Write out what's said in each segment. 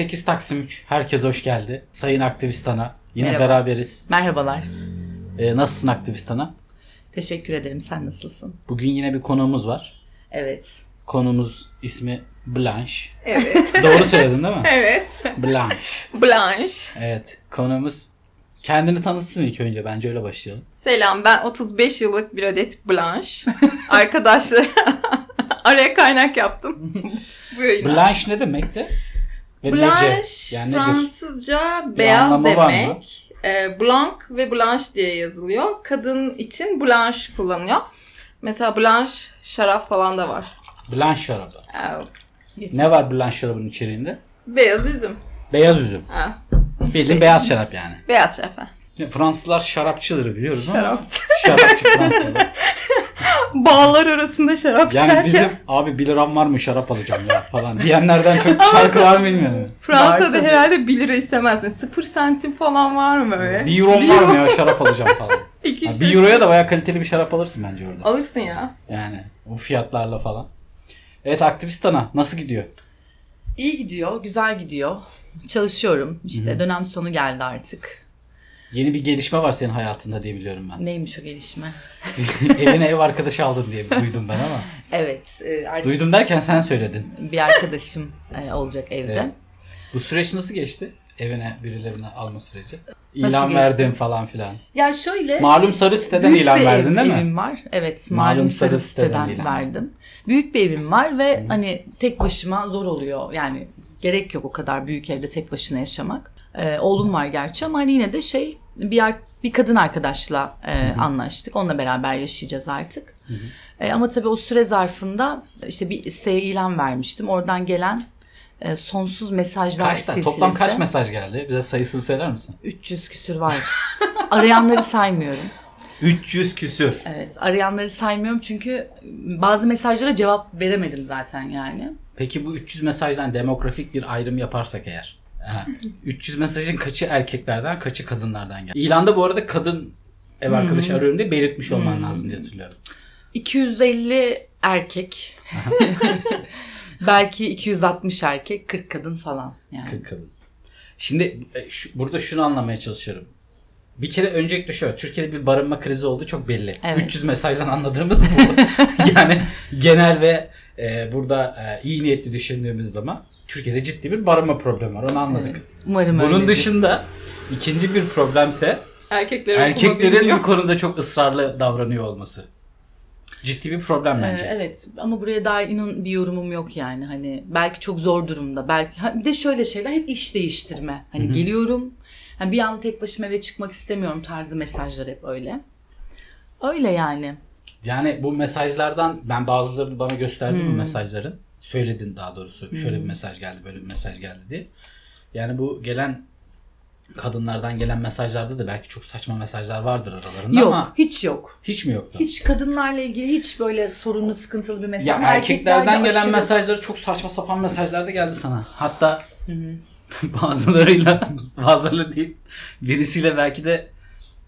58 Taksim 3. Herkes hoş geldi. Sayın Aktivist Ana. Yine Merhaba. beraberiz. Merhabalar. Ee, nasılsın Aktivist Ana? Teşekkür ederim. Sen nasılsın? Bugün yine bir konuğumuz var. Evet. Konumuz ismi Blanche. Evet. Doğru söyledin değil mi? evet. Blanche. Blanche. Evet. Konumuz kendini tanıtsın ilk önce. Bence öyle başlayalım. Selam ben 35 yıllık bir adet Blanche. Arkadaşlar araya kaynak yaptım. Blanche ne demekti? Ve Blanche nece? Yani nedir? Fransızca beyaz demek. E, Blanc ve Blanche diye yazılıyor. Kadın için Blanche kullanıyor. Mesela Blanche şarap falan da var. Blanche şarabı. E, Ne var Blanche şarabının içeriğinde? beyaz üzüm. Beyaz üzüm. Ha, Bildiğin beyaz şarap yani. beyaz şarap. ha. Fransızlar şarapçıdır biliyoruz ama. Şarapçı. Şarapçı Fransızlar. Bağlar arasında şarap Yani içerken. bizim abi 1 liram var mı şarap alacağım ya falan diyenlerden çok farkı var mı bilmiyorum. Fransa'da herhalde 1 lira istemezsin. 0 santim falan var mı böyle? 1 euro var mı ya şarap alacağım falan. İki Ha, üç 1 lira- euroya da baya kaliteli bir şarap alırsın bence orada. Alırsın ya. Yani o fiyatlarla falan. Evet aktivist ana nasıl gidiyor? İyi gidiyor. Güzel gidiyor. Çalışıyorum. İşte dönem sonu geldi artık. Yeni bir gelişme var senin hayatında diye biliyorum ben. Neymiş o gelişme? Evine ev arkadaşı aldın diye duydum ben ama. Evet. e, artık Duydum derken sen söyledin. bir arkadaşım e, olacak evde. Evet. Bu süreç nasıl geçti? Evine birilerini alma süreci. İlan verdim falan filan. Ya şöyle Malum sarı siteden büyük ilan bir verdin ev- değil mi? evim var. Evet. Malum Malum, sarı sarı siteden siteden verdim. Büyük bir evim var ve hani tek başıma zor oluyor. Yani gerek yok o kadar büyük evde tek başına yaşamak. Ee, oğlum var gerçi ama hani yine de şey bir bir kadın arkadaşla e, anlaştık. Onunla beraber yaşayacağız artık. E, ama tabii o süre zarfında işte bir siteye ilan vermiştim. Oradan gelen e, sonsuz mesajlar Kaç silsilesi. Toplam kaç mesaj geldi? Bize sayısını söyler misin? 300 küsür var. Arayanları saymıyorum. 300 küsür. Evet arayanları saymıyorum çünkü bazı mesajlara cevap veremedim zaten yani. Peki bu 300 mesajdan demografik bir ayrım yaparsak eğer. Ha, 300 mesajın kaçı erkeklerden kaçı kadınlardan geldi? İlanda bu arada kadın ev arkadaşı arıyorum diye belirtmiş olman lazım diye hatırlıyorum. 250 erkek. Belki 260 erkek, 40 kadın falan yani. 40 kadın. Şimdi e, şu- burada şunu anlamaya çalışıyorum. Bir kere öncelikle şöyle. Türkiye'de bir barınma krizi olduğu çok belli. Evet. 300 mesajdan anladığımız bu. yani genel ve e, burada e, iyi niyetli düşündüğümüz zaman Türkiye'de ciddi bir barınma problemi var. Onu anladık. Evet, Umarım Bunun öyledir. dışında ikinci bir problemse erkeklerin bilmiyor. bu konuda çok ısrarlı davranıyor olması. Ciddi bir problem Ee, bence. evet ama buraya dair inan bir yorumum yok yani hani belki çok zor durumda belki ha, bir de şöyle şeyler hep iş değiştirme hani geliyorum hani bir an tek başıma eve çıkmak istemiyorum tarzı mesajlar hep öyle öyle yani Yani bu mesajlardan ben bazılarını bana gösterdim Hmm. bu mesajların. Söyledin daha doğrusu. Şöyle bir mesaj geldi, böyle bir mesaj geldi diye. Yani bu gelen kadınlardan gelen mesajlarda da belki çok saçma mesajlar vardır aralarında yok ama hiç yok hiç mi yoktu? hiç kadınlarla ilgili hiç böyle sorunlu sıkıntılı bir mesaj Ya erkeklerden erkeklerde gelen aşırı- mesajları çok saçma sapan mesajlar da geldi sana. Hatta bazılarıyla bazıları değil birisiyle belki de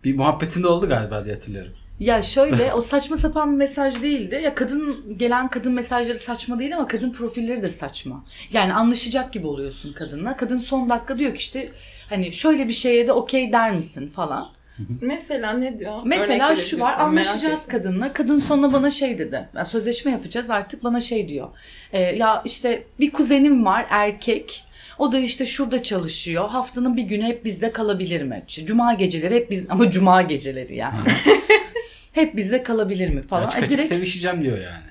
bir muhabbetin de oldu galiba diye hatırlıyorum. Ya şöyle o saçma sapan bir mesaj değildi. Ya kadın gelen kadın mesajları saçma değil ama kadın profilleri de saçma. Yani anlaşacak gibi oluyorsun kadınla. Kadın son dakika diyor ki işte hani şöyle bir şeye de okey der misin falan. Mesela ne diyor? Mesela Örnek şu var anlaşacağız kadınla. Kadın sonra bana şey dedi. "Ya sözleşme yapacağız artık bana şey diyor. "E, ya işte bir kuzenim var erkek. O da işte şurada çalışıyor. Haftanın bir günü hep bizde kalabilir mi? İşte Cuma geceleri hep biz ama cuma geceleri yani. Hep bizde kalabilir mi falan. Açık açık direkt sevişeceğim diyor yani.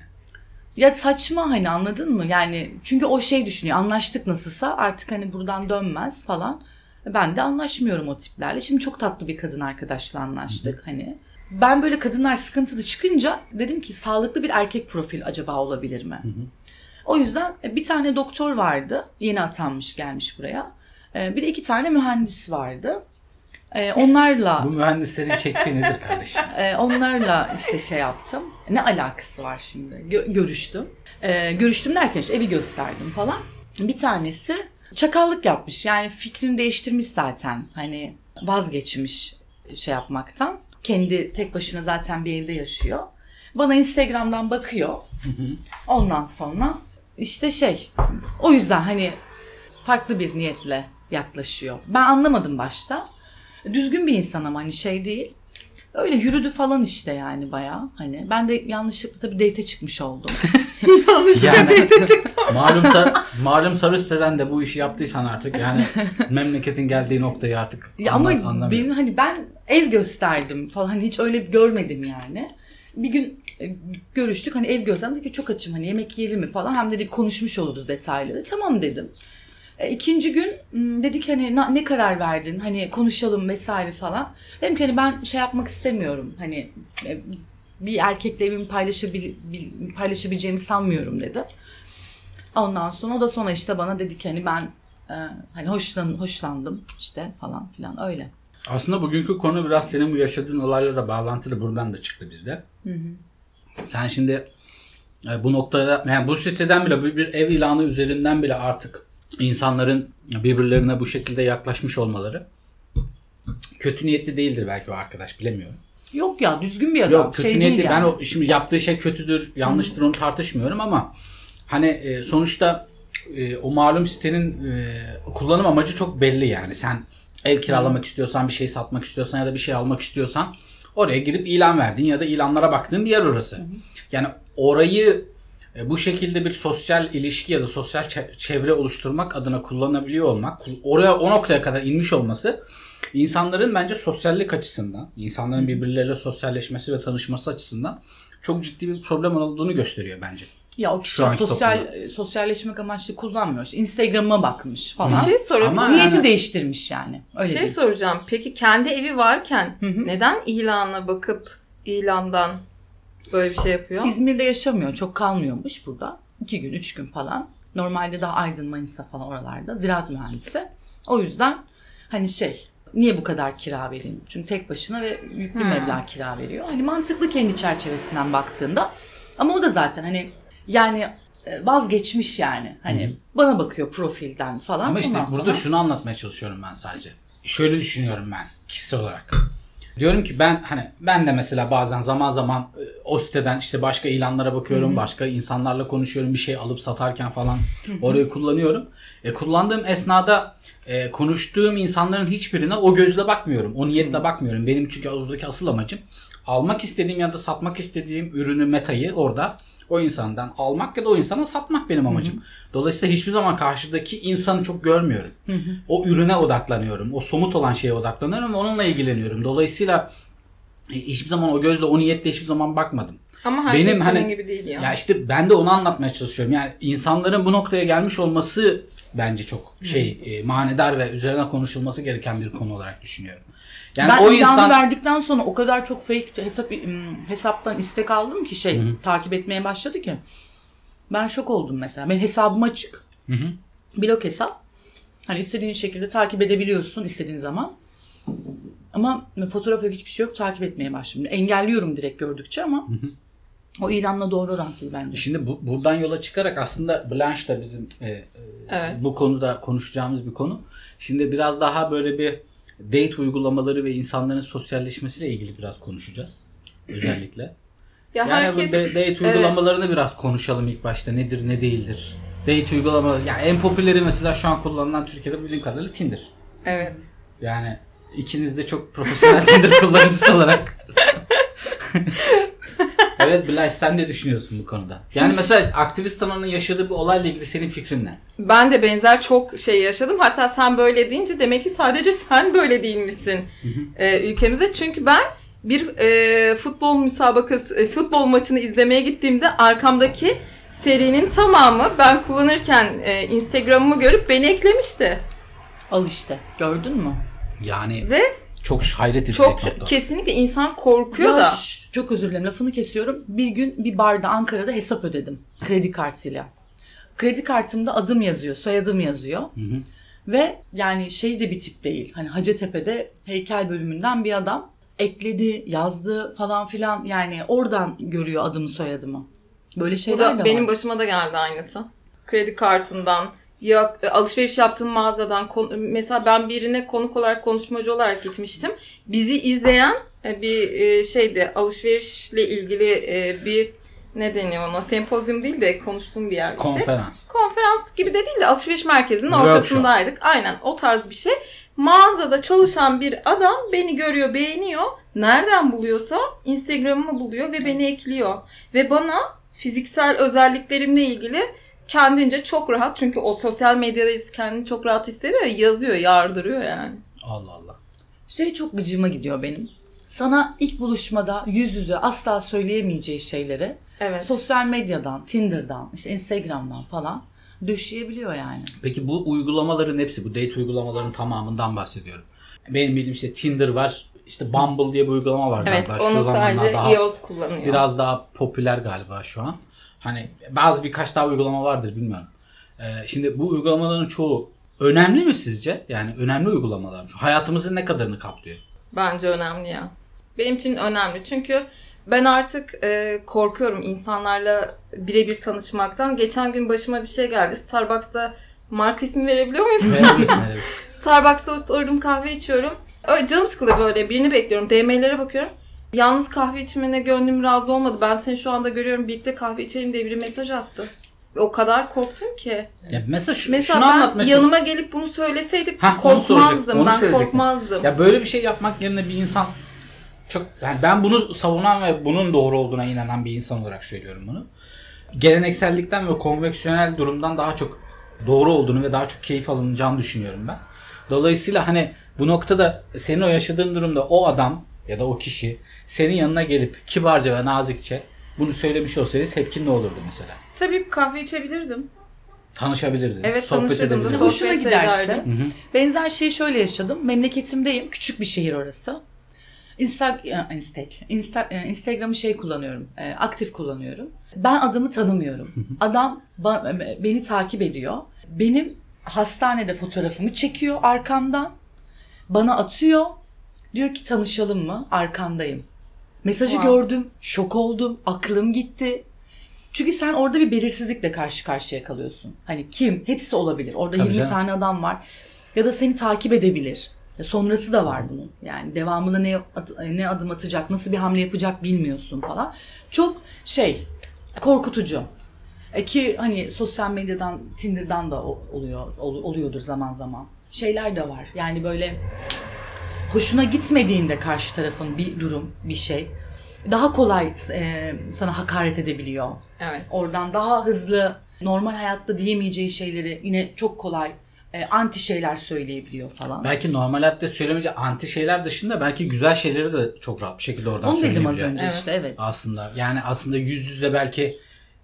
ya saçma hani anladın mı? Yani çünkü o şey düşünüyor. Anlaştık nasılsa artık hani buradan dönmez falan. Ben de anlaşmıyorum o tiplerle. Şimdi çok tatlı bir kadın arkadaşla anlaştık hani. Ben böyle kadınlar sıkıntılı çıkınca dedim ki sağlıklı bir erkek profil acaba olabilir mi? O yüzden e, bir tane doktor vardı. Yeni atanmış gelmiş buraya. E, Bir de iki tane mühendis vardı. E, Onlarla Bu mühendislerin çektiği nedir kardeşim? ee, onlarla işte şey yaptım. Ne alakası var şimdi? Gö- görüştüm. Ee, görüştüm derken işte evi gösterdim falan. Bir tanesi çakallık yapmış. Yani fikrini değiştirmiş zaten. Hani vazgeçmiş şey yapmaktan. Kendi tek başına zaten bir evde yaşıyor. Bana Instagram'dan bakıyor. Ondan sonra işte şey o yüzden hani farklı bir niyetle yaklaşıyor. Ben anlamadım başta. Düzgün bir insan ama hani şey değil. Öyle yürüdü falan işte yani bayağı. Hani ben de yanlışlıkla tabii date çıkmış oldum. Yani malum, sar, malum sarı siteden de bu işi yaptıysan artık yani memleketin geldiği noktayı artık Ya anla- ama anlamıyorum. benim hani ben ev gösterdim falan hani hiç öyle görmedim yani. Bir gün e, görüştük hani ev gözlem dedi ki çok açım hani yemek yiyelim mi falan hem de bir konuşmuş oluruz detayları. Tamam dedim. E, ikinci gün dedik hani ne karar verdin hani konuşalım vesaire falan. Dedim ki hani ben şey yapmak istemiyorum hani e, bir erkekle evimi paylaşabil, bil- paylaşabileceğimi sanmıyorum dedi. Ondan sonra o da sonra işte bana dedi ki hani ben e, hani hoşlan, hoşlandım işte falan filan öyle. Aslında bugünkü konu biraz senin bu yaşadığın olayla da bağlantılı. Buradan da çıktı bizde. Sen şimdi bu noktada yani bu siteden bile bir, bir ev ilanı üzerinden bile artık insanların birbirlerine bu şekilde yaklaşmış olmaları kötü niyetli değildir belki o arkadaş bilemiyorum. Yok ya düzgün bir adam. Yok kötü şey niyetli değil ben yani. o şimdi yaptığı şey kötüdür yanlıştır onu tartışmıyorum ama hani e, sonuçta e, o malum sitenin e, kullanım amacı çok belli yani sen ev kiralamak istiyorsan bir şey satmak istiyorsan ya da bir şey almak istiyorsan oraya girip ilan verdin ya da ilanlara baktığın bir yer orası. Yani orayı bu şekilde bir sosyal ilişki ya da sosyal çe- çevre oluşturmak adına kullanabiliyor olmak, oraya o noktaya kadar inmiş olması insanların bence sosyallik açısından, insanların birbirleriyle sosyalleşmesi ve tanışması açısından çok ciddi bir problem olduğunu gösteriyor bence. Ya o kişi Şu anki sosyal sosyalleşmek amaçlı kullanmıyor. İşte Instagram'a bakmış falan. Bir şey miyim? Niyeti yani- değiştirmiş yani. Öyle Bir şey diyeyim. soracağım. Peki kendi evi varken neden ilana bakıp ilandan böyle bir şey yapıyor? İzmir'de yaşamıyor. Çok kalmıyormuş burada. İki gün, üç gün falan. Normalde daha Aydın, Manisa falan oralarda. Ziraat mühendisi. O yüzden hani şey niye bu kadar kira vereyim? Çünkü tek başına ve yüklü meblağ kira veriyor. Hani mantıklı kendi çerçevesinden baktığında. Ama o da zaten hani yani e, vazgeçmiş yani. Hani bana bakıyor profilden falan. Ama işte Ondan burada sonra- şunu anlatmaya çalışıyorum ben sadece. Şöyle düşünüyorum ben kişisel olarak. Diyorum ki ben hani ben de mesela bazen zaman zaman e, o siteden işte başka ilanlara bakıyorum, başka insanlarla konuşuyorum, bir şey alıp satarken falan orayı kullanıyorum. E, kullandığım esnada e, konuştuğum insanların hiçbirine o gözle bakmıyorum. O niyetle bakmıyorum. Benim çünkü oradaki asıl amacım almak istediğim ya da satmak istediğim ürünü metayı orada o insandan almak ya da o insana satmak benim amacım. Dolayısıyla hiçbir zaman karşıdaki insanı çok görmüyorum. O ürüne odaklanıyorum. O somut olan şeye odaklanıyorum ve onunla ilgileniyorum. Dolayısıyla e, hiçbir zaman o gözle o niyetle hiçbir zaman bakmadım. Ama herkes Benim hani- gibi değil ya. Ya işte ben de onu anlatmaya çalışıyorum. Yani insanların bu noktaya gelmiş olması bence çok şey e, manidar ve üzerine konuşulması gereken bir konu olarak düşünüyorum. Yani ben o insan verdikten sonra o kadar çok fake hesap hesaptan istek aldım ki şey takip etmeye başladı ki. Ben şok oldum mesela. Benim hesabım açık. Blok hesap. Hani istediğin şekilde takip edebiliyorsun istediğin zaman. Ama fotoğraf yok hiçbir şey yok takip etmeye başladım. Engelliyorum direkt gördükçe ama o ilanla doğru orantılı bence. Şimdi bu, buradan yola çıkarak aslında Blanche da bizim e, e, Evet. bu konuda konuşacağımız bir konu. Şimdi biraz daha böyle bir date uygulamaları ve insanların sosyalleşmesiyle ilgili biraz konuşacağız. Özellikle. Ya Yani herkes bu date Evet. uygulamalarını biraz konuşalım ilk başta. Nedir ne değildir. Date uygulamaları. Yani en popüleri mesela şu an kullanılan Türkiye'de bildiğim kadarıyla Tinder. Evet. Yani ikiniz de çok profesyonel Tinder kullanıcısı olarak. evet Bilal sen ne düşünüyorsun bu konuda? Yani mesela aktivist tanının yaşadığı bir olayla ilgili senin fikrin ne? Ben de benzer çok şey yaşadım. Hatta sen böyle deyince demek ki sadece sen böyle değil misin e, ülkemizde. Çünkü ben bir e, futbol müsabakası, e, futbol maçını izlemeye gittiğimde arkamdaki serinin tamamı ben kullanırken e, Instagram'ımı görüp beni eklemişti. Al işte gördün mü? Yani Ve çok hayret edecek çok nokta. kesinlikle insan korkuyor Ya da. ş- çok özür dilerim lafını kesiyorum. Bir gün bir barda Ankara'da hesap ödedim kredi kartıyla. Kredi kartımda adım yazıyor, soyadım yazıyor. Ve yani şey de bir tip değil. Hani Hacettepe'de heykel bölümünden bir adam ekledi, yazdı falan filan. Yani oradan görüyor adımı soyadımı. Böyle Bu şeyler da de benim var. başıma da geldi aynısı. Kredi kartından ya e, alışveriş yaptığım mağazadan mesela ben birine konuk olarak konuşmacı olarak gitmiştim. Bizi izleyen e, bir e, şeydi alışverişle ilgili bir ne deniyor ona sempozyum değil de konuştuğum bir yer işte. Konferans. Konferans gibi de değil de alışveriş merkezinin Workshop. ortasındaydık. Aynen o tarz bir şey. Mağazada çalışan bir adam beni görüyor, beğeniyor. Nereden buluyorsa Instagram'ımı buluyor ve beni ekliyor. Ve bana fiziksel özelliklerimle ilgili kendince çok rahat çünkü o sosyal medyada kendini çok rahat hissediyor ya, yazıyor, yardırıyor yani. Allah Allah. Şey çok gıcıma gidiyor benim. Sana ilk buluşmada yüz yüze asla söyleyemeyeceği şeyleri Evet. sosyal medyadan, Tinder'dan, işte Instagram'dan falan döşeyebiliyor yani. Peki bu uygulamaların hepsi, bu date uygulamaların tamamından bahsediyorum. Benim bildiğim işte Tinder var, işte Bumble diye bir uygulama var evet, galiba. onu zamanlar sadece daha- iOS kullanıyor. Biraz daha popüler galiba şu an. Hani bazı birkaç daha uygulama vardır bilmiyorum. Ee, şimdi bu uygulamaların çoğu önemli mi sizce? Yani önemli uygulamalar mı? Hayatımızın ne kadarını kaplıyor? Bence önemli ya. Benim için önemli çünkü ben artık e, korkuyorum insanlarla birebir tanışmaktan. Geçen gün başıma bir şey geldi. Starbucks'ta marka ismi verebiliyor muyuz? Verebilirsin, verebilirsin. Starbucks'ta oturdum kahve içiyorum. Öyle canım sıkıldı böyle birini bekliyorum. DM'lere bakıyorum. Yalnız kahve içmene gönlüm razı olmadı. Ben seni şu anda görüyorum birlikte kahve içelim diye biri mesaj attı. O kadar korktum ki. Ya mesela şu, Mesela şunu ben anlatmaya yanıma gelip bunu söyleseydik Hah, onu korkmazdım. onu ben söyleyecektim. korkmazdım. Ya böyle bir şey yapmak yerine bir insan çok yani ben bunu savunan ve bunun doğru olduğuna inanan bir insan olarak söylüyorum bunu. Geleneksellikten ve konveksiyonel durumdan daha çok doğru olduğunu ve daha çok keyif alınacağını düşünüyorum ben. Dolayısıyla hani bu noktada senin o yaşadığın durumda o adam ya da o kişi senin yanına gelip kibarca ve nazikçe bunu söylemiş olsaydı tepkin ne olurdu mesela? Tabii kahve içebilirdim. Tanışabilirdin. Evet, sohbet tanışırdım. Sohbet Hoşuna giderse. ederdim. Benzer şeyi şöyle yaşadım. Memleketimdeyim. Küçük bir şehir orası. Insta, Insta, Insta, Instagram'ı şey kullanıyorum. e, Aktif kullanıyorum. Ben adamı tanımıyorum. Adam ba- beni takip ediyor. Benim hastanede fotoğrafımı çekiyor arkamdan. Bana atıyor. Diyor ki tanışalım mı? Arkandayım. Mesajı Wow. gördüm. Şok oldum. Aklım gitti. Çünkü sen orada bir belirsizlikle karşı karşıya kalıyorsun. Hani kim? Hepsi olabilir. Orada Tabii 20 canım. tane adam var. Ya da seni takip edebilir. Sonrası da var bunun. Yani devamında ne ne adım atacak, nasıl bir hamle yapacak bilmiyorsun falan. Çok şey korkutucu. E ki hani sosyal medyadan, Tinder'dan da oluyor ol- oluyordur zaman zaman. Şeyler de var. Yani böyle hoşuna gitmediğinde karşı tarafın bir durum, bir şey daha kolay e, sana hakaret edebiliyor. Evet. Oradan daha hızlı normal hayatta diyemeyeceği şeyleri yine çok kolay e, anti şeyler söyleyebiliyor falan. Belki normal hayatta söylemeyeceği anti şeyler dışında belki güzel şeyleri de çok rahat bir şekilde oradan Onu dedim az önce Evet. işte evet. Aslında yani aslında yüz yüze belki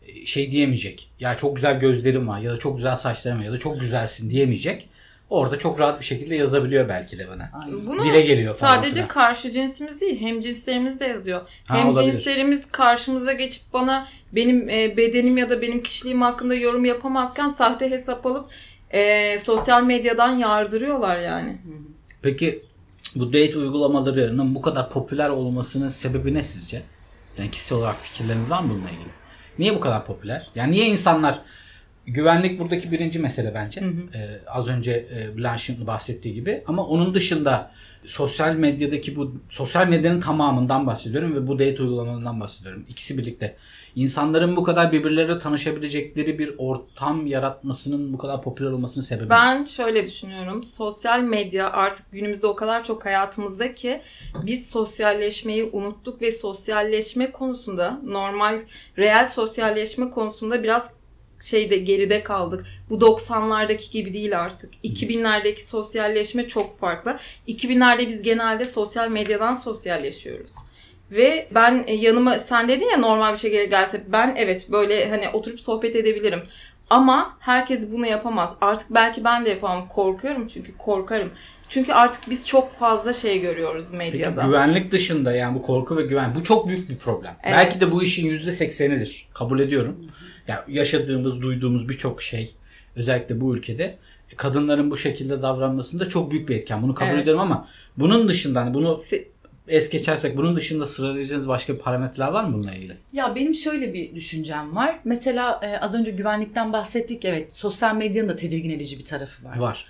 e, şey diyemeyecek. Ya çok güzel gözlerim var ya da çok güzel saçlarım var ya da çok güzelsin diyemeyecek. Orada çok rahat bir şekilde yazabiliyor belki de bana. Aynen. Bunu Dile geliyor falan sadece filan. karşı cinsimiz değil, hem cinslerimiz de yazıyor. Ha, hem olabilir. cinslerimiz karşımıza geçip bana benim e, bedenim ya da benim kişiliğim hakkında yorum yapamazken sahte hesap alıp e, sosyal medyadan yardırıyorlar yani. Peki bu date uygulamalarının bu kadar popüler olmasının sebebi ne sizce? Yani kişisel olarak fikirleriniz var mı bununla ilgili? Niye bu kadar popüler? Yani niye insanlar güvenlik buradaki birinci mesele bence. Ee, az önce e, Blanche'ın bahsettiği gibi ama onun dışında sosyal medyadaki bu sosyal medyanın tamamından bahsediyorum ve bu date uygulamalarından bahsediyorum. İkisi birlikte. İnsanların bu kadar birbirleriyle tanışabilecekleri bir ortam yaratmasının bu kadar popüler olmasının sebebi. Ben şöyle düşünüyorum. Sosyal medya artık günümüzde o kadar çok hayatımızda ki biz sosyalleşmeyi unuttuk ve sosyalleşme konusunda normal reel sosyalleşme konusunda biraz şeyde geride kaldık. Bu 90'lardaki gibi değil artık. 2000'lerdeki sosyalleşme çok farklı. 2000'lerde biz genelde sosyal medyadan sosyalleşiyoruz. Ve ben e, yanıma sen dedin ya normal bir şekilde gelse ben evet böyle hani oturup sohbet edebilirim. Ama herkes bunu yapamaz. Artık belki ben de yapamam. Korkuyorum çünkü korkarım. Çünkü artık biz çok fazla şey görüyoruz Peki medyada. güvenlik dışında yani bu korku ve güven bu çok büyük bir problem. Evet. Belki de bu işin yüzde seksenidir. Kabul ediyorum. Ya yaşadığımız, duyduğumuz birçok şey özellikle bu ülkede kadınların bu şekilde davranmasında çok büyük bir etken. Bunu kabul Evet. ediyorum ama bunun dışında hani bunu es geçersek bunun dışında sıralayacağınız başka bir parametreler var mı bununla ilgili? Ya benim şöyle bir düşüncem var. Mesela e, az önce güvenlikten bahsettik. Evet sosyal medyanın da tedirgin edici bir tarafı var. Var.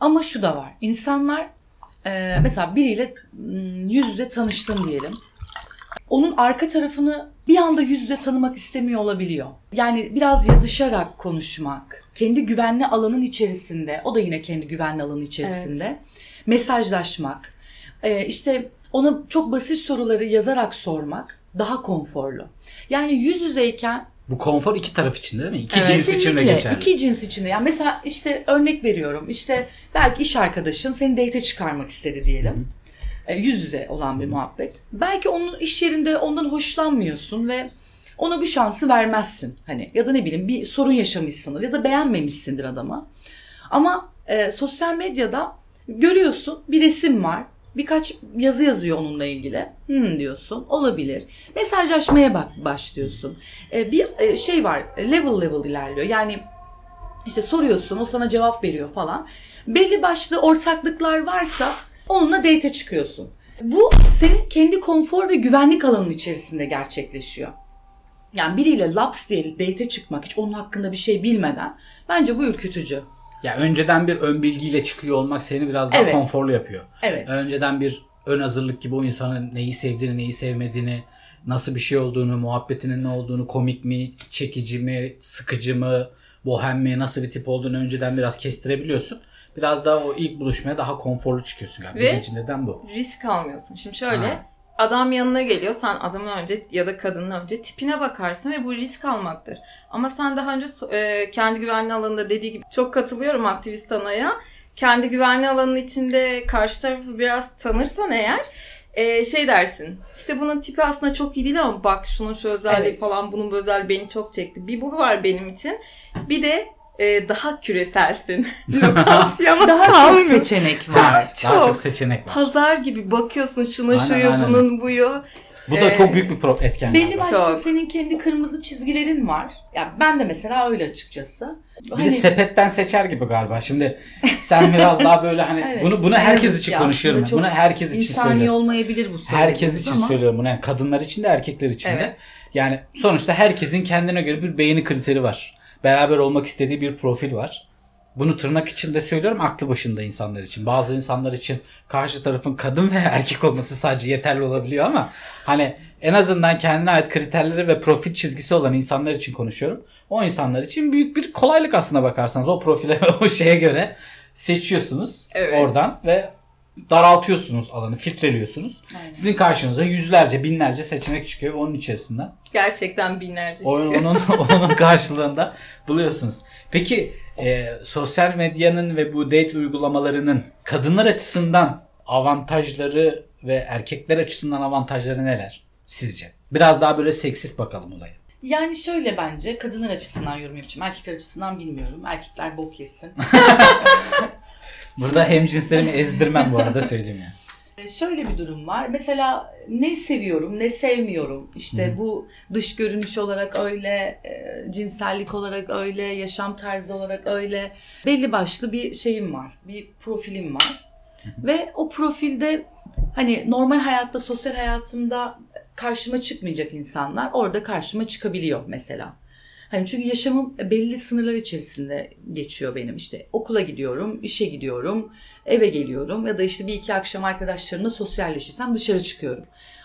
Ama şu da var. İnsanlar e, mesela biriyle m, yüz yüze tanıştın diyelim. onun arka tarafını bir anda yüzde tanımak istemiyor olabiliyor. Yani biraz yazışarak konuşmak, kendi güvenli alanın içerisinde, o da yine kendi güvenli alanı içerisinde mesajlaşmak, e, işte ona çok basit soruları yazarak sormak daha konforlu. Yani yüz yüzeyken Bu konfor iki taraf için değil mi? İki Evet. cins için de geçerli. İki cins için de. Yani mesela işte örnek veriyorum. İşte belki iş arkadaşın seni date çıkarmak istedi diyelim. E, yüz yüze olan bir muhabbet. Belki onun iş yerinde ondan hoşlanmıyorsun ve ona bu şansı vermezsin. Hani ya da ne bileyim bir sorun yaşamışsındır ya da beğenmemişsindir adamı. Ama e, sosyal medyada görüyorsun bir resim var. Birkaç yazı yazıyor onunla ilgili. Hmm diyorsun. Olabilir. Mesajlaşmaya bak başlıyorsun. E, bir e, şey var. Level level ilerliyor. Yani işte soruyorsun, o sana cevap veriyor falan. Belli başlı ortaklıklar varsa onunla date çıkıyorsun. Bu senin kendi konfor ve güvenlik alanın içerisinde gerçekleşiyor. Yani biriyle laps diye date çıkmak hiç onun hakkında bir şey bilmeden bence bu ürkütücü. Ya önceden bir ön bilgiyle çıkıyor olmak seni biraz daha Evet. konforlu yapıyor. Evet. Önceden bir ön hazırlık gibi o insanın neyi sevdiğini, neyi sevmediğini, nasıl bir şey olduğunu, muhabbetinin ne olduğunu, komik mi, çekici mi, sıkıcı mı, bohem mi, nasıl bir tip olduğunu önceden biraz kestirebiliyorsun. Biraz daha o ilk buluşmaya daha konforlu çıkıyorsun galiba. Ve- neden bu. Risk almıyorsun. Şimdi şöyle Ha. Adam yanına geliyor. Sen adamın önce ya da kadının önce tipine bakarsın ve bu risk almaktır. Ama sen daha önce e, kendi güvenli alanında dediği gibi çok katılıyorum aktivist anaya. Kendi güvenli alanın içinde karşı tarafı biraz tanırsan eğer e, şey dersin. İşte bunun tipi aslında çok iyi değil ama bak şunun şu özelliği Evet. falan bunun bu özelliği beni çok çekti. Bir bu var benim için. Bir de e, daha küreselsin. Lokasyona Daha çok kalmıyor. seçenek var. Daha Çok. çok seçenek var. Pazar gibi bakıyorsun şunun Aynen, şuyu aynen. bunun buyu. Bu da Ee, çok büyük bir etken. Belli başlı Çok. senin kendi kırmızı çizgilerin var. Ya ben de mesela öyle açıkçası. Bir de Hani- sepetten seçer gibi galiba. Şimdi sen biraz daha böyle hani Evet, bunu bunu herkes için konuşuyorum. çok Bunu herkes için İnsani söylüyorum. olmayabilir bu Herkes için ama söylüyorum bunu. Yani kadınlar için de erkekler için de. Evet. Yani sonuçta herkesin kendine göre bir beğeni kriteri var. Beraber olmak istediği bir profil var. Bunu tırnak içinde söylüyorum aklı başında insanlar için. Bazı insanlar için karşı tarafın kadın veya erkek olması sadece yeterli olabiliyor ama hani en azından kendine ait kriterleri ve profil çizgisi olan insanlar için konuşuyorum. O insanlar için büyük bir kolaylık aslına bakarsanız o profile o şeye göre seçiyorsunuz Evet. oradan ve daraltıyorsunuz alanı, filtreliyorsunuz. Aynen. Sizin karşınıza yüzlerce, binlerce seçenek çıkıyor ve onun içerisinden Gerçekten binlerce o- çıkıyor. onun onun karşılığında buluyorsunuz. Peki e, sosyal medyanın ve bu date uygulamalarının kadınlar açısından avantajları ve erkekler açısından avantajları neler sizce? Biraz daha böyle seksist bakalım olaya. yani şöyle bence kadınlar açısından yorum yapacağım. Erkekler açısından bilmiyorum. Erkekler bok yesin. Burada hem cinslerimi ezdirmem bu arada söyleyeyim yani. E, Şöyle bir durum var. Mesela ne seviyorum, ne sevmiyorum. İşte bu dış görünüş olarak öyle, e, cinsellik olarak öyle, yaşam tarzı olarak öyle. Belli başlı bir şeyim var. Bir profilim var. Ve o profilde hani normal hayatta, sosyal hayatımda karşıma çıkmayacak insanlar orada karşıma çıkabiliyor mesela. Hani çünkü yaşamım belli sınırlar içerisinde geçiyor benim. İşte okula gidiyorum, işe gidiyorum, eve geliyorum ya da işte bir iki akşam arkadaşlarımla sosyalleşirsem dışarı çıkıyorum.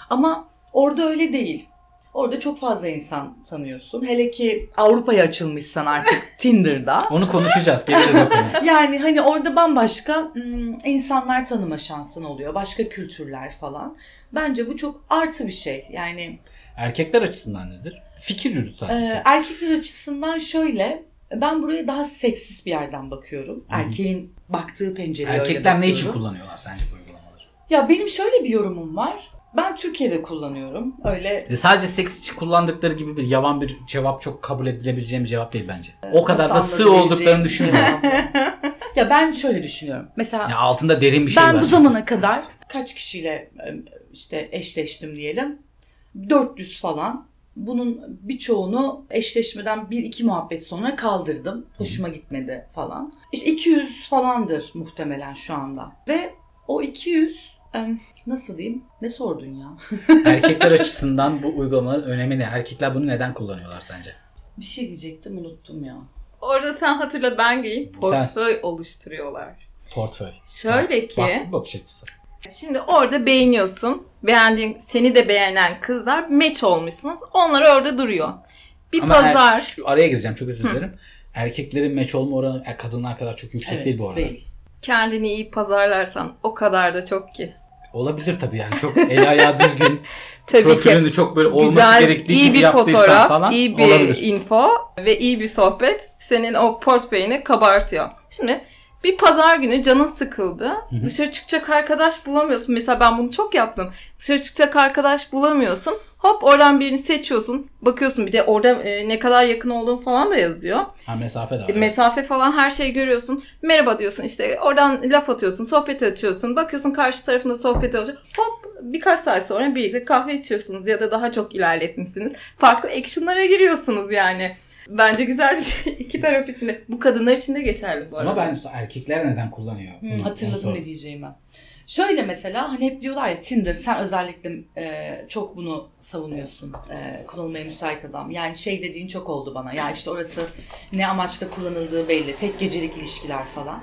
Ama orada öyle değil. Orada çok fazla insan tanıyorsun. Hele ki Avrupa'ya açılmışsan artık Tinder'da. Onu konuşacağız. Geliriz o konuya. Yani hani orada bambaşka hmm, insanlar tanıma şansın oluyor. Başka kültürler falan. Bence bu çok artı bir şey. Yani Erkekler açısından nedir? Fikir yürüt sadece. Ee, erkekler açısından şöyle ben buraya daha seksist bir yerden bakıyorum. Erkeğin baktığı pencereye öyle Erkekler ne için kullanıyorlar sence bu uygulamaları? Ya benim şöyle bir yorumum var. Ben Türkiye'de kullanıyorum. Öyle E sadece seks için kullandıkları gibi bir yavan bir cevap çok kabul edilebileceğim bir cevap değil bence. O kadar da sığ olduklarını anlatabileceğim düşünmüyorum. ya ben şöyle düşünüyorum. Mesela Ya altında derin bir şey ben var. bu zamana kadar kaç kişiyle e, işte eşleştim diyelim. 400 falan. Bunun birçoğunu eşleşmeden bir iki muhabbet sonra kaldırdım. Hoşuma gitmedi falan. İşte 200 falandır muhtemelen şu anda. Ve o 200 e, nasıl diyeyim? Ne sordun ya? Erkekler açısından bu uygulamaların önemi ne? Erkekler bunu neden kullanıyorlar sence? Bir şey diyecektim unuttum ya. Orada sen hatırla ben geleyim. Portföy oluşturuyorlar. Portföy. Şöyle ki Farklı bir bakış açısı. Şimdi orada beğeniyorsun. Beğendiğin, seni de beğenen kızlar match olmuşsunuz. Onlar orada duruyor. Bir Ama er- pazar. şu araya gireceğim çok özür dilerim. Erkeklerin meç olma oranı e, kadınlar kadar çok yüksek Evet, değil bu arada. değil. Kendini iyi pazarlarsan o kadar da çok ki. Olabilir tabii yani çok el ayağı düzgün. Tabii profilini ki. çok böyle olması Güzel, gerektiği iyi gibi bir fotoğraf, falan iyi bir olabilir. info ve iyi bir sohbet senin o portföyünü kabartıyor. Şimdi bir pazar günü canın sıkıldı. Dışarı çıkacak arkadaş bulamıyorsun. Mesela ben bunu çok yaptım. Dışarı çıkacak arkadaş bulamıyorsun. Hop oradan birini seçiyorsun. Bakıyorsun bir de orada e, ne kadar yakın olduğun falan da yazıyor. Ha mesafe de var. E, Mesafe falan her şeyi görüyorsun. Merhaba diyorsun işte oradan laf atıyorsun, sohbet açıyorsun. Bakıyorsun karşı tarafında sohbet olacak. Hop birkaç saat sonra birlikte kahve içiyorsunuz ya da daha çok ilerletmişsiniz. Farklı action'lara giriyorsunuz yani. Bence güzel bir şey. İki taraf için de. Bu kadınlar için de geçerli bu arada. Ama ben erkekler neden kullanıyor? Onu hatırladım ne diyeceğimi. Şöyle mesela hani hep diyorlar ya Tinder sen özellikle e, çok bunu savunuyorsun. E, kullanılmaya müsait adam. Yani şey dediğin çok oldu bana. Ya işte orası ne amaçla kullanıldığı belli. Tek gecelik ilişkiler falan.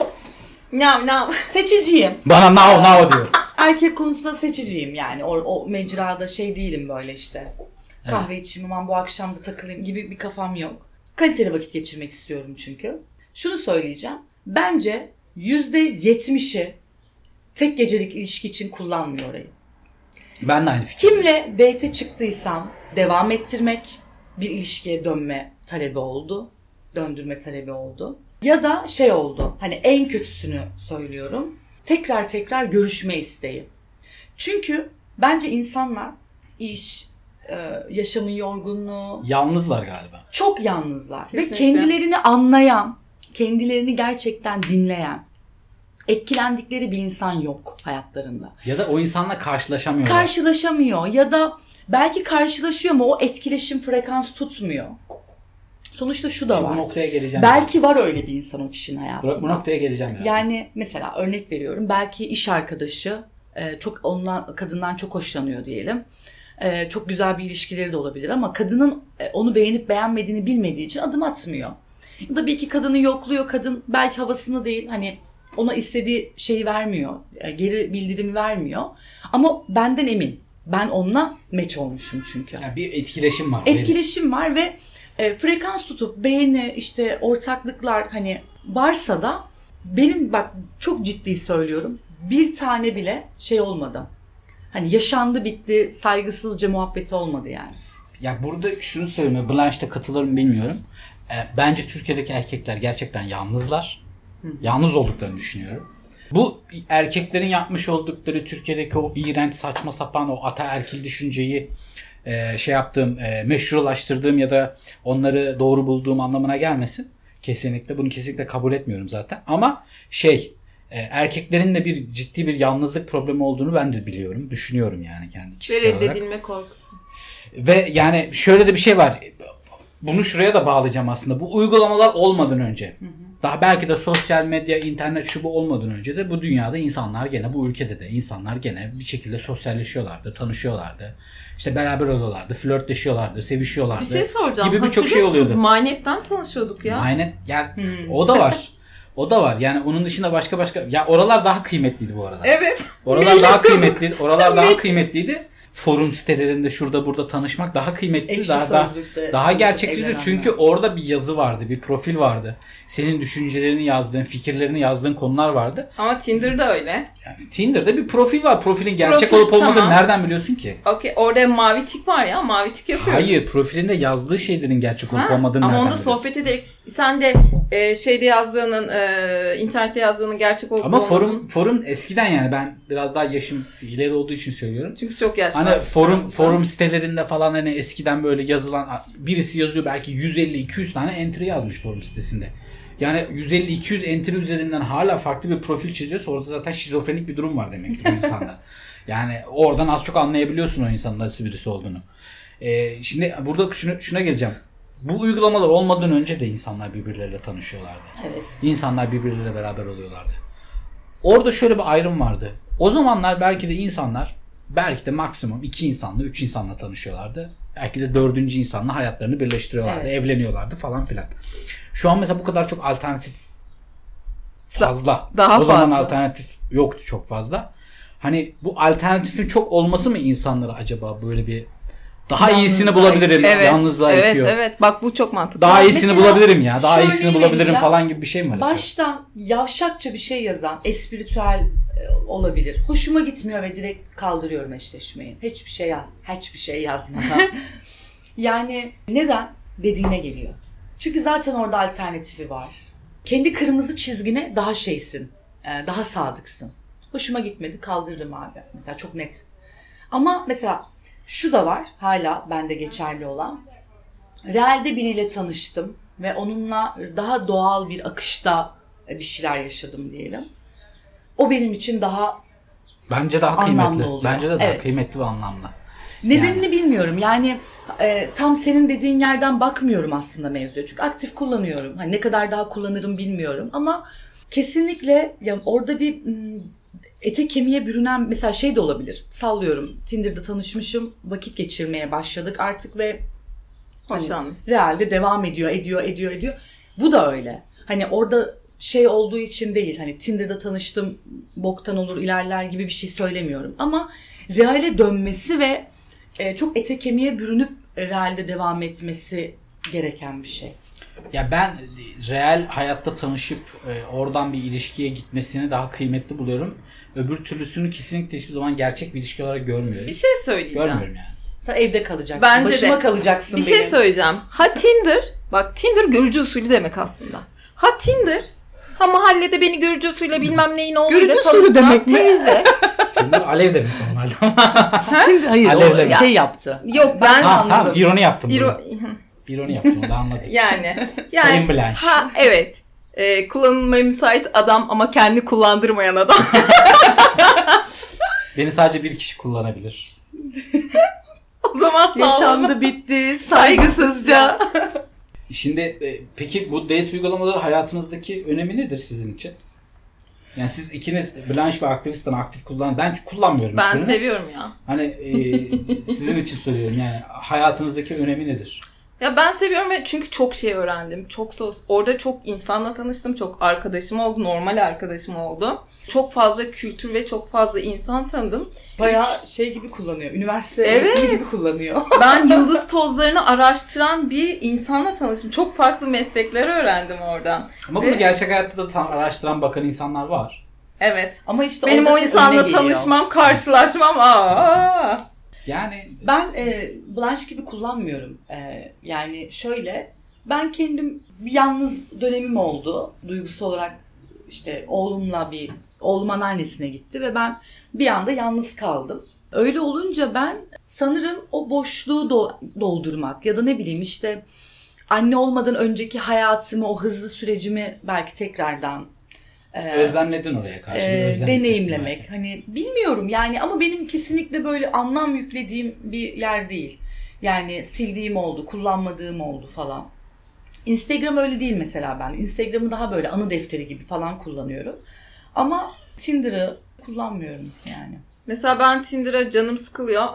Nam nam. Seçiciyim. Bana now now diyor. Erkek konusunda seçiciyim yani. O, o mecrada şey değilim böyle işte. Kahve içeyim aman bu akşam da takılayım gibi bir kafam yok. Kaliteli vakit geçirmek istiyorum çünkü. Şunu söyleyeceğim. Bence yüzde yetmişi tek gecelik ilişki için kullanmıyor orayı. Ben de aynı fikirdeyim. Kimle date çıktıysam devam ettirmek bir ilişkiye dönme talebi oldu. Döndürme talebi oldu. Ya da şey oldu. Hani en kötüsünü söylüyorum. Tekrar tekrar görüşme isteği. Çünkü bence insanlar iş, yaşamın yorgunluğu, Yalnızlar galiba. çok yalnızlar. Ve Kesinlikle. kendilerini anlayan, kendilerini gerçekten dinleyen, etkilendikleri bir insan yok hayatlarında. Ya da o insanla karşılaşamıyorlar. Karşılaşamıyor ya da belki karşılaşıyor ama o etkileşim frekans tutmuyor. Sonuçta şu da Şimdi bu var. noktaya geleceğim. Belki var öyle bir insan o kişinin Bu, hayatında. bu noktaya geleceğim biraz. Yani mesela örnek veriyorum. Belki iş arkadaşı e, çok ondan kadından çok hoşlanıyor diyelim. E, çok güzel bir ilişkileri de olabilir ama kadının e, onu beğenip beğenmediğini bilmediği için adım atmıyor. Ya da bir iki kadını yokluyor. Kadın belki havasını değil hani ona istediği şeyi vermiyor. e, Geri bildirimi vermiyor. Ama benden emin. Ben onunla meç olmuşum çünkü Yani bir etkileşim var. etkileşim var ve e, frekans tutup beğeni işte ortaklıklar hani varsa da benim bak çok ciddi söylüyorum bir tane bile şey olmadı. Hani yaşandı bitti saygısızca muhabbeti olmadı yani. Ya burada şunu söyleyeyim. Blanche'da katılır mı bilmiyorum. E, bence Türkiye'deki erkekler gerçekten yalnızlar. Yalnız olduklarını düşünüyorum. Bu erkeklerin yapmış oldukları Türkiye'deki o iğrenç saçma sapan o ataerkil düşünceyi e, şey yaptığım, e, meşrulaştırdığım ya da onları doğru bulduğum anlamına gelmesin. Kesinlikle bunu kesinlikle kabul etmiyorum zaten. Ama şey erkeklerin de bir ciddi bir yalnızlık problemi olduğunu ben de biliyorum. Düşünüyorum yani kendi Ve kişisel olarak. reddedilme korkusu. Ve yani şöyle de bir şey var. Bunu şuraya da bağlayacağım aslında. Bu uygulamalar olmadan önce. Daha belki de sosyal medya, internet şu bu olmadan önce de bu dünyada insanlar gene bu ülkede de insanlar gene bir şekilde sosyalleşiyorlardı, tanışıyorlardı. İşte beraber oluyorlardı, flörtleşiyorlardı, sevişiyorlardı. Bir şey soracağım. Gibi birçok şey musunuz? oluyordu. Manetten tanışıyorduk ya. Aynen. Yani o da var. O da var. Yani onun dışında başka başka ya oralar daha kıymetliydi bu arada. Evet. Oralar daha Millet kıymetli. Oralar daha kıymetliydi. Forum sitelerinde şurada burada tanışmak daha kıymetliydi. Ekşi Daha daha, daha evlenenler. Çünkü orada bir yazı vardı, bir profil vardı. Senin düşüncelerini yazdığın, fikirlerini yazdığın konular vardı. Ama Tinder'da öyle. Yani Tinder'da bir profil var. Profilin gerçek Profil, olup olmadığını tamam. nereden biliyorsun ki? Okey. Orada mavi tik var ya. Mavi tik yapıyoruz. Hayır, profilinde yazdığı şeylerin gerçek olup Ha, olmadığını Ama onda sohbet ederek sen de e, şeyde yazdığının e, internette yazdığının gerçek olup Ama olmadığını- forum forum eskiden yani ben biraz daha yaşım ileri olduğu için söylüyorum. çünkü çok yaş var. Hani forum forum sitelerinde falan hani eskiden böyle yazılan birisi yazıyor belki 150-200 tane entry yazmış forum sitesinde. Yani 150-200 entry üzerinden hala farklı bir profil çiziyorsa orada zaten şizofrenik bir durum var demektir insanda. Yani oradan az çok anlayabiliyorsun o insanın nasıl birisi olduğunu. Ee, şimdi burada şuna, şuna geleceğim. Bu uygulamalar olmadan önce de insanlar birbirleriyle tanışıyorlardı. Evet. İnsanlar birbirleriyle beraber oluyorlardı. Orada şöyle bir ayrım vardı. O zamanlar belki de insanlar belki de maksimum iki insanla, üç insanla tanışıyorlardı. Belki de dördüncü insanla hayatlarını birleştiriyorlardı, Evet. evleniyorlardı falan filan. Şu an mesela bu kadar çok alternatif fazla. daha o zaman fazla. alternatif yoktu çok fazla. Hani bu alternatifin çok olması mı insanlara acaba böyle bir daha Yalnızlığa iyisini bulabilirim, Evet. yalnızlığa evet, itiyor. evet. Bak bu çok mantıklı. Daha iyisini mesela bulabilirim ya. Daha iyisini bulabilirim falan gibi bir şey mi? Baştan yavşakça bir şey yazan, espiritüel e, olabilir. Hoşuma gitmiyor ve direkt kaldırıyorum eşleşmeyi. Hiçbir şey yaz, hiçbir şey yazmadan. yani neden dediğine geliyor. Çünkü zaten orada alternatifi var. Kendi kırmızı çizgine daha şeysin, e, daha sadıksın. Hoşuma gitmedi, kaldırırım abi. Mesela çok net. Ama mesela şu da var, hala bende geçerli olan. Realde biriyle tanıştım ve onunla daha doğal bir akışta bir şeyler yaşadım diyelim. O benim için daha Bence daha Anlamlı kıymetli. oluyor. Bence de daha Evet. kıymetli ve anlamlı. nedenini bilmiyorum. Yani e, tam senin dediğin yerden bakmıyorum aslında mevzuya. Çünkü aktif kullanıyorum. Hani ne kadar daha kullanırım bilmiyorum ama kesinlikle ya orada bir ete kemiğe bürünen mesela şey de olabilir. Sallıyorum. Tinder'da tanışmışım. Vakit geçirmeye başladık artık ve Hani Hoşlandım. realde devam ediyor, ediyor, ediyor, ediyor. Bu da öyle. Hani orada şey olduğu için değil. Hani Tinder'da tanıştım, boktan olur, ilerler gibi bir şey söylemiyorum. Ama reale dönmesi ve e, çok ete kemiğe bürünüp realde devam etmesi gereken bir şey. Ya ben real hayatta tanışıp e, oradan bir ilişkiye gitmesini daha kıymetli buluyorum. Öbür türlüsünü kesinlikle hiçbir zaman gerçek bir ilişki olarak görmüyorum. Bir şey söyleyeceğim. Görmüyorum yani. Sen evde kalacaksın. Bence Başıma de. kalacaksın Bir benim. şey söyleyeceğim. Ha Tinder, bak Tinder görücü usulü demek aslında. Ha Tinder, ha mahallede beni görücü usulü bilmem neyin oğluyla Görücü usulü tanıştıran demek mi? teyze. Tinder alev demek normalde ama. Tinder, hayır Alevle. o şey yaptı. Yok ben ha, tamam anladım. ironi yaptım. İro-. İroni yaptım onu da anladım. yani. yani Sayın Blanche. Ha evet. Ee, kullanılmaya müsait adam ama kendi kullandırmayan adam. Beni sadece bir kişi kullanabilir. o zaman sağ olun. Yaşandı bitti saygısızca. Şimdi e, peki bu date uygulamaları hayatınızdaki önemi nedir sizin için? Yani siz ikiniz Blanche ve aktivistten aktif kullan. Ben kullanmıyorum. Ben hiçbirini. seviyorum ya. Hani e, sizin için söylüyorum yani hayatınızdaki önemi nedir? Ya ben seviyorum ve çünkü çok şey öğrendim. Çok sos. Orada çok insanla tanıştım. Çok arkadaşım oldu. Normal arkadaşım oldu. Çok fazla kültür ve çok fazla insan tanıdım. Bayağı şey gibi kullanıyor. Üniversite Evet. gibi kullanıyor. Ben yıldız tozlarını araştıran bir insanla tanıştım. Çok farklı meslekler öğrendim oradan. Ama bunu Ve- gerçek hayatta da tam araştıran bakan insanlar var. Evet. Ama işte Benim o insanla tanışmam, karşılaşmam. Aa. Yani Ben e, Blanche gibi kullanmıyorum. E, yani şöyle ben kendim bir yalnız dönemim oldu. Duygusal olarak işte oğlumla bir oğlum anneannesine gitti ve ben bir anda yalnız kaldım. Öyle olunca ben sanırım o boşluğu do- doldurmak ya da ne bileyim işte anne olmadan önceki hayatımı, o hızlı sürecimi belki tekrardan özlemledin oraya karşı. e, deneyimlemek. hissettin Hani bilmiyorum yani ama benim kesinlikle böyle anlam yüklediğim bir yer değil. Yani sildiğim oldu, kullanmadığım oldu falan. Instagram öyle değil mesela ben. Instagram'ı daha böyle anı defteri gibi falan kullanıyorum. Ama Tinder'ı kullanmıyorum yani. Mesela ben Tinder'a canım sıkılıyor.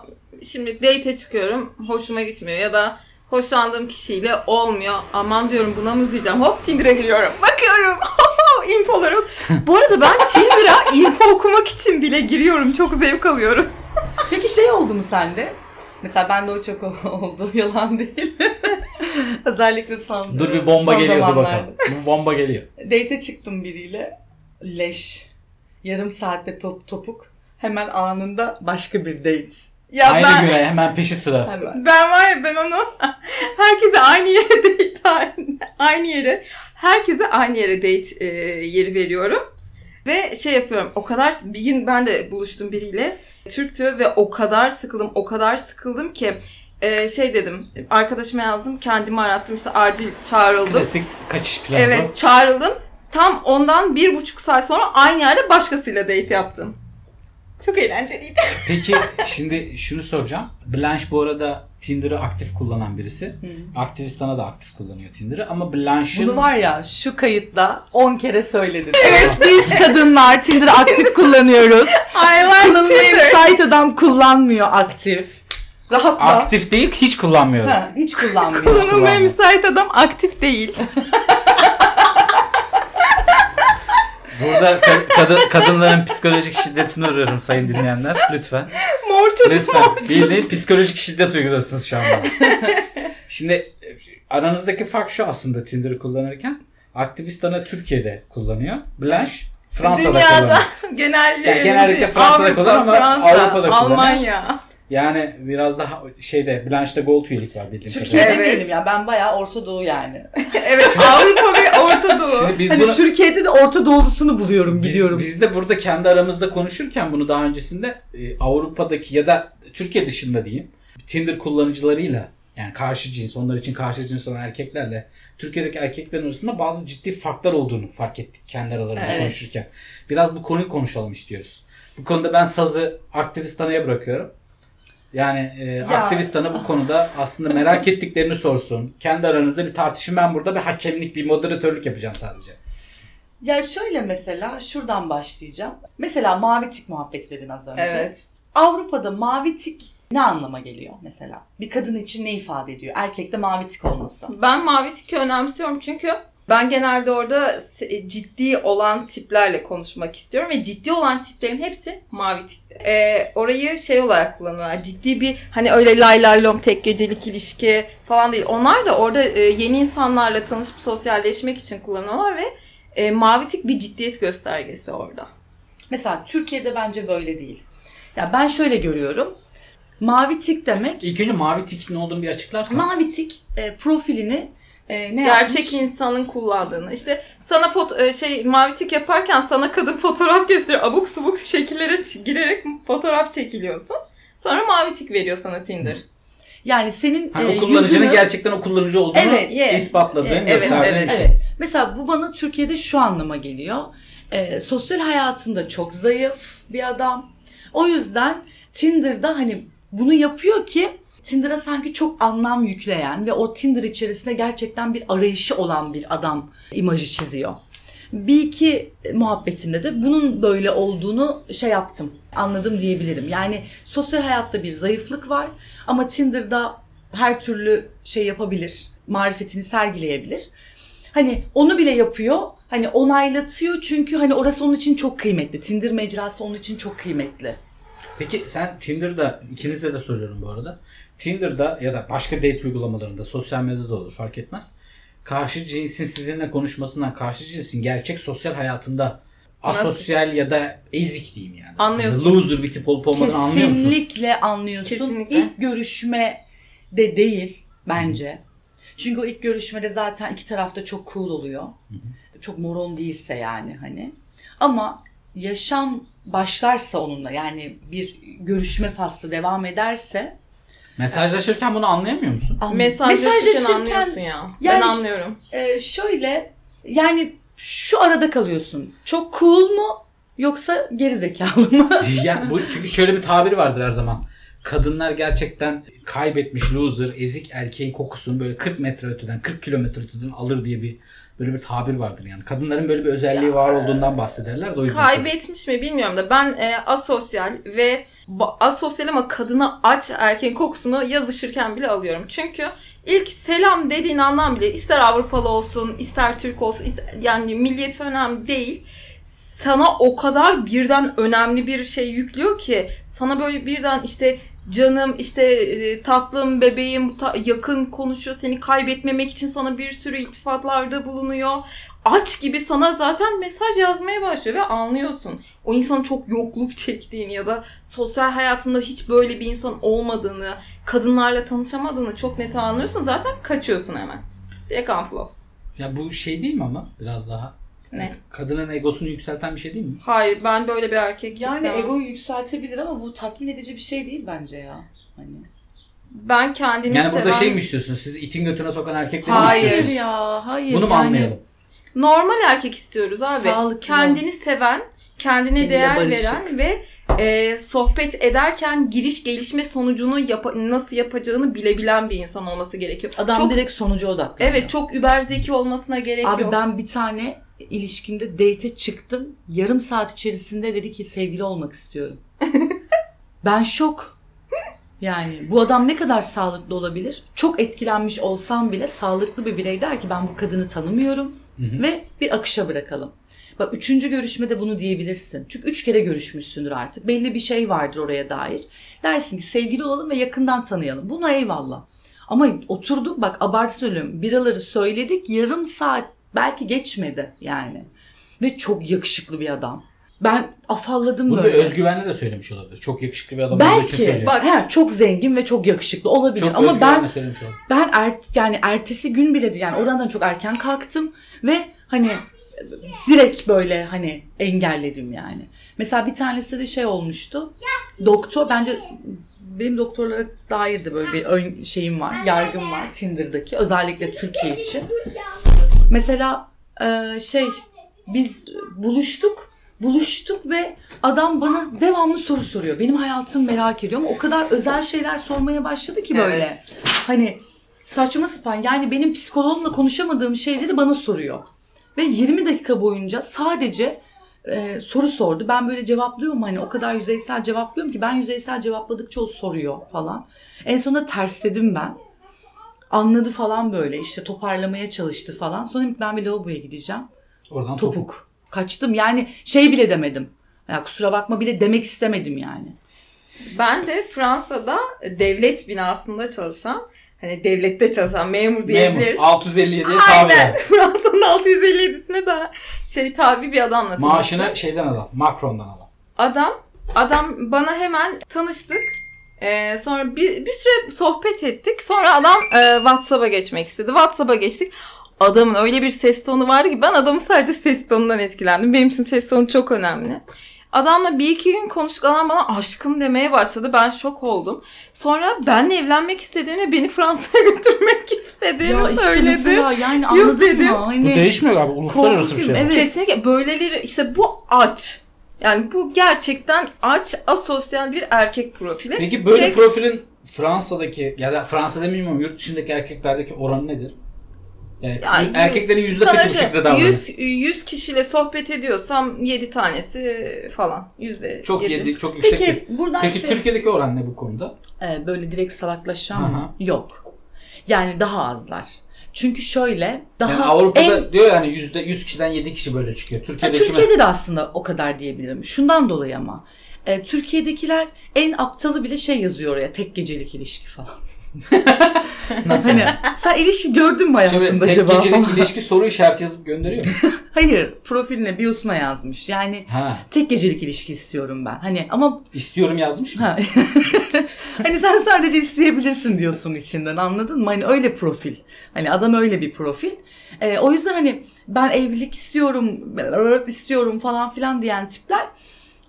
Şimdi date'e çıkıyorum. Hoşuma gitmiyor. Ya da hoşlandığım kişiyle olmuyor. Aman diyorum buna mı üzüleceğim? Hop Tinder'a giriyorum. Bakıyorum. infolarım. Bu arada ben Tinder'a info okumak için bile giriyorum. Çok zevk alıyorum. Peki şey oldu mu sende? Mesela bende o çok oldu. Yalan değil. Özellikle son Dur bir bomba son geliyor dur bakalım. Bir bomba geliyor. Date'e çıktım biriyle. Leş. Yarım saatte top, topuk. Hemen anında başka bir date. Ya Aynı ben, güne hemen peşi sıra. Hemen. ben var ya ben onu herkese aynı yere date aynı yere herkese aynı yere date e, yeri veriyorum. Ve şey yapıyorum o kadar bir gün ben de buluştum biriyle Türktü ve o kadar sıkıldım o kadar sıkıldım ki e, şey dedim arkadaşıma yazdım kendimi arattım işte acil çağrıldım. Klasik kaçış planı. Evet çağrıldım. Tam ondan bir buçuk saat sonra aynı yerde başkasıyla date yaptım. Çok eğlenceliydi. Peki şimdi şunu soracağım. Blanche bu arada Tinder'ı aktif kullanan birisi. Aktivistana da aktif kullanıyor Tinder'ı ama Blanche'ın Bunu var ya şu kayıtta 10 kere söyledin. Evet biz kadınlar Tinder'ı aktif kullanıyoruz. I like Kullanılmaya müsait adam kullanmıyor aktif. Rahatla. aktif değil hiç kullanmıyorum. Ha, hiç kullanmıyor. Kullanılmaya kullanmıyor. müsait adam aktif değil. Burada ka- kadın, kadınların psikolojik şiddetini arıyorum sayın dinleyenler. Lütfen. Morçadı Lütfen. morçadı. Bildiğin psikolojik şiddet uyguluyorsunuz şu anda. Şimdi aranızdaki fark şu aslında Tinder'ı kullanırken. Aktivist ana Türkiye'de kullanıyor. Blanche Fransa'da Dünyada kullanıyor. genelde Yani genellikle Fransa'da Avrupa, kullanır ama Fransa, Avrupa'da kullanıyor. Almanya. Yani biraz daha şeyde Blanche'de gold üyelik var bildiğim Türkiye kadarıyla. Evet. demeyelim ya ben bayağı Orta Doğu yani. evet Avrupa ve Orta Doğu. Şimdi biz hani bunu Türkiye'de de Orta Doğulusunu buluyorum Biz, biliyorum. biz de burada kendi aramızda konuşurken bunu daha öncesinde e, Avrupa'daki ya da Türkiye dışında diyeyim Tinder kullanıcılarıyla yani karşı cins onlar için karşı cins olan erkeklerle Türkiye'deki erkeklerin arasında bazı ciddi farklar olduğunu fark ettik kendi aralarında Evet. konuşurken. Biraz bu konuyu konuşalım istiyoruz. Bu konuda ben sazı aktivist anaya bırakıyorum. Yani e, aktivist ana bu konuda aslında merak ettiklerini sorsun. Kendi aranızda bir tartışın. Ben burada bir hakemlik, bir moderatörlük yapacağım sadece. Ya şöyle mesela şuradan başlayacağım. Mesela mavi tik muhabbeti dedin az önce. Evet. Avrupa'da mavi tik ne anlama geliyor mesela? Bir kadın için ne ifade ediyor? Erkekte mavi tik olması. Ben mavi tiki önemsiyorum çünkü ben genelde orada se- ciddi olan tiplerle konuşmak istiyorum ve ciddi olan tiplerin hepsi mavi tip. Ee, orayı şey olarak kullanıyorlar. Ciddi bir hani öyle lay lay lom tek gecelik ilişki falan değil. Onlar da orada e, yeni insanlarla tanışıp sosyalleşmek için kullanıyorlar ve e, mavi tik bir ciddiyet göstergesi orada. Mesela Türkiye'de bence böyle değil. Ya ben şöyle görüyorum. Mavi tik demek İlk önce mavi tikin ne olduğunu bir açıklarsan. mavi tik e, profilini e, ne Gerçek yapmış? insanın kullandığını. İşte sana foto e, şey mavi tik yaparken sana kadın fotoğraf gösteriyor. Abuk subuk şekillere girerek fotoğraf çekiliyorsun. Sonra mavi tik veriyor sana Tinder. Yani senin Hani e, o kullanıcının yüzünü- gerçekten o kullanıcı olduğunu Evet, yeah. ispatladığın, Yeah, evet, evet. Evet. Mesela bu bana Türkiye'de şu anlama geliyor. Ee, sosyal hayatında çok zayıf bir adam. O yüzden Tinder'da hani bunu yapıyor ki Tinder'a sanki çok anlam yükleyen ve o Tinder içerisinde gerçekten bir arayışı olan bir adam imajı çiziyor. Bir iki muhabbetimde de bunun böyle olduğunu şey yaptım, anladım diyebilirim. Yani sosyal hayatta bir zayıflık var ama Tinder'da her türlü şey yapabilir, marifetini sergileyebilir. Hani onu bile yapıyor. Hani onaylatıyor çünkü hani orası onun için çok kıymetli. Tinder mecrası onun için çok kıymetli. Peki sen Tinder'da, ikinize de soruyorum bu arada. Tinder'da ya da başka date uygulamalarında, sosyal medyada olur fark etmez. Karşı cinsin sizinle konuşmasından karşı cinsin gerçek sosyal hayatında asosyal ya da ezik diyeyim yani. Anlıyorsun. Loser bir tip olup olmadığını anlıyor musunuz? Kesinlikle anlıyorsun. Kesinlikle. İlk görüşme de değil bence. Çünkü o ilk görüşmede zaten iki tarafta çok cool oluyor. Çok moron değilse yani hani. Ama yaşam başlarsa onunla yani bir görüşme faslı devam ederse Mesajlaşırken bunu anlayamıyor musun? an- Mesajlaşırken anlıyorsun ya. ben Yani- anlıyorum. e, şöyle yani şu arada kalıyorsun. Çok cool mu yoksa geri zekalı mı? yani bu çünkü şöyle bir tabiri vardır her zaman. Kadınlar gerçekten kaybetmiş loser, ezik erkeğin kokusunu böyle 40 metre öteden, 40 kilometre öteden alır diye bir böyle bir tabir vardır yani. Kadınların böyle bir özelliği var olduğundan bahsederler de. Kaybetmiş mi bilmiyorum da ben e, asosyal ve asosyal ama kadına aç erkeğin kokusunu yazışırken bile alıyorum. Çünkü ilk selam dediğin andan bile ister Avrupalı olsun ister Türk olsun ister- yani milliyeti önemli değil. Sana o kadar birden önemli bir şey yüklüyor ki sana böyle birden işte canım işte e, tatlım bebeğim ta- yakın konuşuyor seni kaybetmemek için sana bir sürü iltifatlarda bulunuyor aç gibi sana zaten mesaj yazmaya başlıyor ve anlıyorsun. O insanın çok yokluk çektiğini ya da sosyal hayatında hiç böyle bir insan olmadığını, kadınlarla tanışamadığını çok net anlıyorsun. Zaten kaçıyorsun hemen. Direkt unfollow. Ya bu şey değil mi ama biraz daha? Ne? Kadının egosunu yükselten bir şey değil mi? Hayır ben böyle bir erkek Yani istemem. egoyu yükseltebilir ama bu tatmin edici bir şey değil bence ya. Hani. Ben kendini Yani burada seven... şey mi istiyorsun? Sizi itin götüne sokan erkekleri mi Hayır istiyorsunuz? ya hayır. Bunu mu yani- anlayalım? Normal erkek istiyoruz abi. Sağlıklı. Kendini seven, kendine Kendiyle değer barışık. veren ve e, sohbet ederken giriş gelişme sonucunu yapa- nasıl yapacağını bilebilen bir insan olması gerekiyor. Adam çok, direkt sonuca odaklanıyor. Evet çok über zeki olmasına gerek Abi yok. ben bir tane ilişkimde date'e çıktım. Yarım saat içerisinde dedi ki sevgili olmak istiyorum. ben şok. Yani bu adam ne kadar sağlıklı olabilir? Çok etkilenmiş olsam bile sağlıklı bir birey der ki ben bu kadını tanımıyorum ve bir akışa bırakalım. Bak üçüncü görüşmede bunu diyebilirsin. Çünkü üç kere görüşmüşsündür artık. Belli bir şey vardır oraya dair. Dersin ki sevgili olalım ve yakından tanıyalım. Buna eyvallah. Ama oturduk bak abartı söylüyorum. Biraları söyledik yarım saat belki geçmedi yani. Ve çok yakışıklı bir adam. Ben afalladım Bunu böyle. özgüvenle de söylemiş olabilir. Çok yakışıklı bir adam Belki. Bak, he, çok zengin ve çok yakışıklı olabilir. Çok Ama ben söylemiş olabilir. ben ert, yani ertesi gün bile yani oradan çok erken kalktım ve hani direkt böyle hani engelledim yani. Mesela bir tanesi de şey olmuştu. Doktor bence benim doktorlara dair de böyle bir ön şeyim var, yargım var Tinder'daki özellikle Türkiye için. Mesela e, şey biz buluştuk buluştuk ve adam bana devamlı soru soruyor. Benim hayatımı merak ediyor ama o kadar özel şeyler sormaya başladı ki böyle. Evet. Hani saçma sapan yani benim psikoloğumla konuşamadığım şeyleri bana soruyor. Ve 20 dakika boyunca sadece e, soru sordu. Ben böyle cevaplıyorum hani o kadar yüzeysel cevaplıyorum ki ben yüzeysel cevapladıkça o soruyor falan. En sonunda tersledim ben. Anladı falan böyle işte toparlamaya çalıştı falan. Sonra ben bir lavaboya gideceğim. Oradan topuk. Topuk. Kaçtım yani şey bile demedim. Ya kusura bakma bile demek istemedim yani. Ben de Fransa'da devlet binasında çalışan, hani devlette çalışan memur Memur. diyebiliriz. 657'ye tabi. Aynen. Fransa'nın 657'sine daha şey tabi bir adamla tanıştım. Maaşını şeyden adam. Macron'dan adam. Adam, adam bana hemen tanıştık. Ee, sonra bir, bir süre sohbet ettik. Sonra adam e, WhatsApp'a geçmek istedi. WhatsApp'a geçtik. Adamın öyle bir ses tonu vardı ki ben adamın sadece ses tonundan etkilendim. Benim için ses tonu çok önemli. Adamla bir iki gün konuştuk. Adam bana aşkım demeye başladı. Ben şok oldum. Sonra benle evlenmek istediğini, beni Fransa'ya götürmek istediğini Ya işte söyledi. mesela yani Yok anladın dedim. mı? Hani Bu değişmiyor galiba. Uluslararası korku bir şey. evet. Kesinlikle böyleleri işte bu aç. Yani bu gerçekten aç, asosyal bir erkek profili. Peki böyle Direkt- profilin Fransa'daki ya da Fransa demeyeyim ama yurt dışındaki erkeklerdeki oranı nedir? Yani Yani erkeklerin yüzde kaçı bu şekilde davranıyor? 100, 100 kişiyle sohbet ediyorsam 7 tanesi falan. Yüzde Çok yedi. yedi, çok yüksek. Peki bir- buradan Peki şey Türkiye'deki oran ne bu konuda? e, böyle direkt salaklaşan Aha. Yok. Yani daha azlar. Çünkü şöyle daha Yani Avrupa'da en- diyor yani yüzde 100 kişiden 7 kişi böyle çıkıyor. Ya Türkiye'deki Türkiye'de de aslında o kadar diyebilirim. Şundan dolayı ama. E, Türkiye'dekiler en aptalı bile şey yazıyor oraya. Tek gecelik ilişki falan. nasıl? Hani sen ilişki gördün mü Şimdi hayatında tek acaba? gecelik falan? ilişki soru işareti yazıp gönderiyor mu? Hayır. Profiline, biosuna yazmış. Yani ha. tek gecelik ilişki istiyorum ben. Hani ama istiyorum yazmış mı? ha. hani sen sadece isteyebilirsin diyorsun içinden anladın mı? Hani öyle profil. Hani adam öyle bir profil. E, o yüzden hani ben evlilik istiyorum, istiyorum falan filan diyen tipler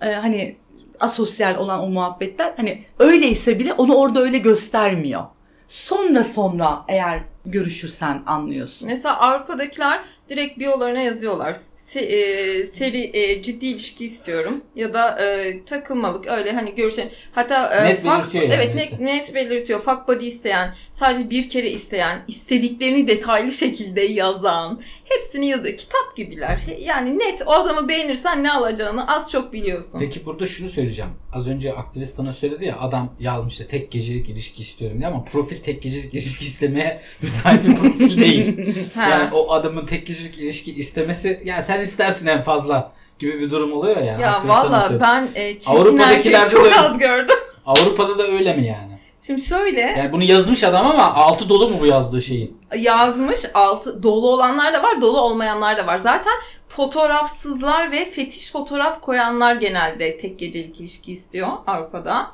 e, hani asosyal olan o muhabbetler hani öyleyse bile onu orada öyle göstermiyor. Sonra sonra eğer görüşürsen anlıyorsun. Mesela Avrupa'dakiler direkt biyolarına yazıyorlar. Se- e, seri e, ciddi ilişki istiyorum ya da e, takılmalık öyle hani görüşen hatta e, Net fuck- belirtiyor yani evet işte. net, net belirtiyor fuck body isteyen sadece bir kere isteyen istediklerini detaylı şekilde yazan hepsini yazıyor kitap gibiler yani net o adamı beğenirsen ne alacağını az çok biliyorsun. Peki burada şunu söyleyeceğim. Az önce aktivist bana söyledi ya adam yazmıştı tek gecelik ilişki istiyorum diye ama profil tek gecelik ilişki istemeye müsait bir profil değil. Yani o adamın tek gecelik ilişki istemesi yani sen istersin en fazla gibi bir durum oluyor ya. ya valla ben e, çirkin erkek çok az gördüm. Avrupa'da da öyle mi yani? Şimdi şöyle Yani bunu yazmış adam ama altı dolu mu bu yazdığı şeyin? yazmış altı dolu olanlar da var dolu olmayanlar da var. Zaten fotoğrafsızlar ve fetiş fotoğraf koyanlar genelde tek gecelik ilişki istiyor Avrupa'da.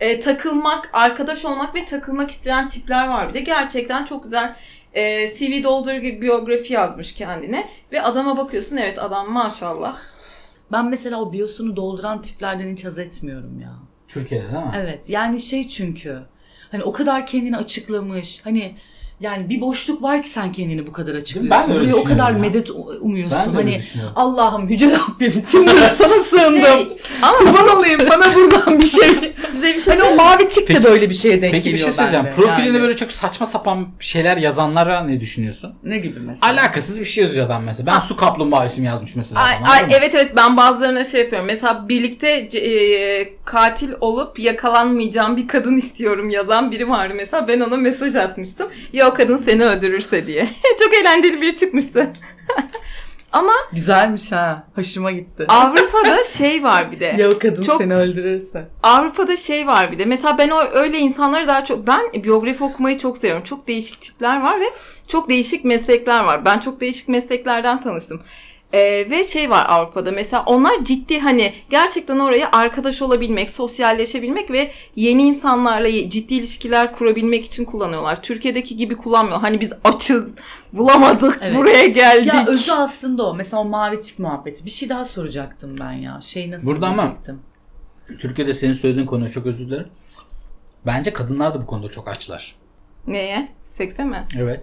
E, takılmak, arkadaş olmak ve takılmak isteyen tipler var bir de. Gerçekten çok güzel e, CV doldurur gibi biyografi yazmış kendine. Ve adama bakıyorsun evet adam maşallah. Ben mesela o biosunu dolduran tiplerden hiç haz etmiyorum ya. Türkiye'de değil mi? Evet yani şey çünkü hani o kadar kendini açıklamış hani yani bir boşluk var ki sen kendini bu kadar açıklıyorsun. Ben öyle o kadar ya. medet umuyorsun. Ben hani. Allah'ım yüce Rabbim Tinder sana sığındım. Şey, ama kurban olayım bana buradan bir şey. Size bir şey hani o mavi tik de Peki- böyle bir şeye denk Peki bir geliyor şey söyleyeceğim. bende. Profilinde Yani. böyle çok saçma sapan şeyler yazanlara ne düşünüyorsun? ne gibi mesela? Alakasız bir şey yazıyor adam mesela. Ben su kaplumbağasıyım yazmış mesela. Ay, adam, ay, evet evet ben bazılarına şey yapıyorum. Mesela birlikte e, katil olup yakalanmayacağım bir kadın istiyorum yazan biri vardı mesela. Ben ona mesaj atmıştım. Ya o kadın seni öldürürse diye. Çok eğlenceli biri çıkmıştı. Ama Güzelmiş ha. Hoşuma gitti. Avrupa'da şey var bir de. ya o kadın Çok- seni öldürürse. Avrupa'da şey var bir de. Mesela ben o öyle insanları daha çok ben biyografi okumayı çok seviyorum. Çok değişik tipler var ve çok değişik meslekler var. Ben çok değişik mesleklerden tanıştım. Ee, ve şey var Avrupa'da mesela onlar ciddi hani gerçekten oraya arkadaş olabilmek, sosyalleşebilmek ve yeni insanlarla ciddi ilişkiler kurabilmek için kullanıyorlar. Türkiye'deki gibi kullanmıyor. Hani biz açız, bulamadık, Evet. buraya geldik. Ya özü aslında o. Mesela o mavi tik muhabbeti. Bir şey daha soracaktım ben ya. Şey nasıl Burada ama- diyecektim? Türkiye'de senin söylediğin konuya çok özür dilerim. Bence kadınlar da bu konuda çok açlar. Neye? Sekse mi? Evet.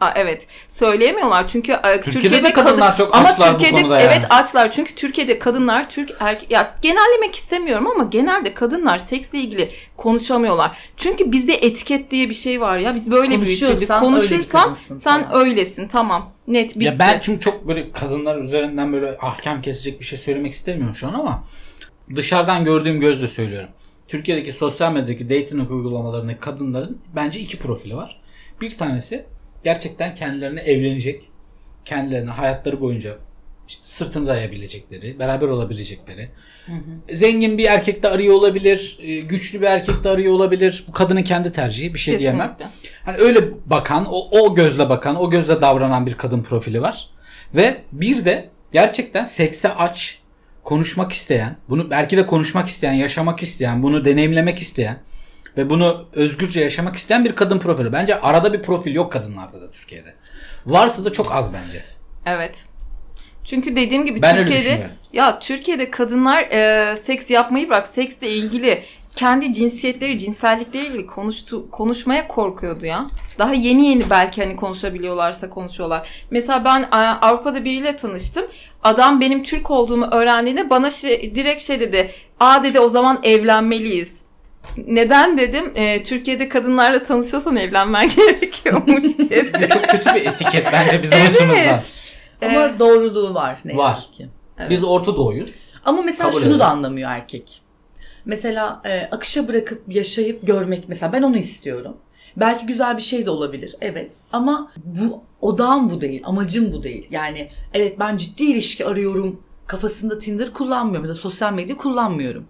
Aa, evet. Söyleyemiyorlar çünkü e, Türkiye'de, de kadınlar çok ama açlar bu Türkiye'de konuda yani. evet açlar çünkü Türkiye'de kadınlar Türk erkek ya genellemek istemiyorum ama genelde kadınlar seksle ilgili konuşamıyorlar. Çünkü bizde etiket diye bir şey var ya. Biz böyle büyütüldük. öyle bir Konuşursan kadınsın sen falan. öylesin. Tamam. Net bitti. Ya ben çünkü çok böyle kadınlar üzerinden böyle ahkam kesecek bir şey söylemek istemiyorum şu an ama dışarıdan gördüğüm gözle söylüyorum. Türkiye'deki sosyal medyadaki dating uygulamalarındaki kadınların bence iki profili var. Bir tanesi gerçekten kendilerine evlenecek, kendilerine hayatları boyunca işte sırtını dayayabilecekleri, beraber olabilecekleri. Zengin bir erkek de arıyor olabilir, e, güçlü bir erkek de arıyor olabilir. Bu kadının kendi tercihi, bir şey diyemem. Kesinlikle. Hani öyle bakan, o, o gözle bakan, o gözle davranan bir kadın profili var. Ve bir de gerçekten sekse aç, konuşmak isteyen, bunu belki de konuşmak isteyen, yaşamak isteyen, bunu deneyimlemek isteyen ve bunu özgürce yaşamak isteyen bir kadın profili. Bence arada bir profil yok kadınlarda da Türkiye'de. Varsa da çok az bence. Evet. Çünkü dediğim gibi Ben Türkiye'de ya Türkiye'de kadınlar e, seks yapmayı bırak seksle ilgili kendi cinsiyetleri, cinsellikleriyle ilgili konuştu, konuşmaya korkuyordu ya. Daha yeni yeni belki hani konuşabiliyorlarsa konuşuyorlar. Mesela ben e, Avrupa'da biriyle tanıştım. Adam benim Türk olduğumu öğrendiğinde bana şey, direkt şey dedi. Aa dedi o zaman evlenmeliyiz. Neden dedim? E, Türkiye'de kadınlarla tanışıyorsan evlenmen gerekiyormuş diye. Bu çok kötü bir etiket bence bizim açımızdan. Ama doğruluğu var ne Var. yazık ki. Biz Orta Doğuyuz. Ama mesela Kabul şunu ederim. da anlamıyor erkek. Mesela e, akışa bırakıp yaşayıp görmek mesela ben onu istiyorum. Belki güzel bir şey de olabilir evet ama bu odağım bu değil amacım bu değil. Yani evet ben ciddi ilişki arıyorum kafasında Tinder kullanmıyorum ya da sosyal medya kullanmıyorum.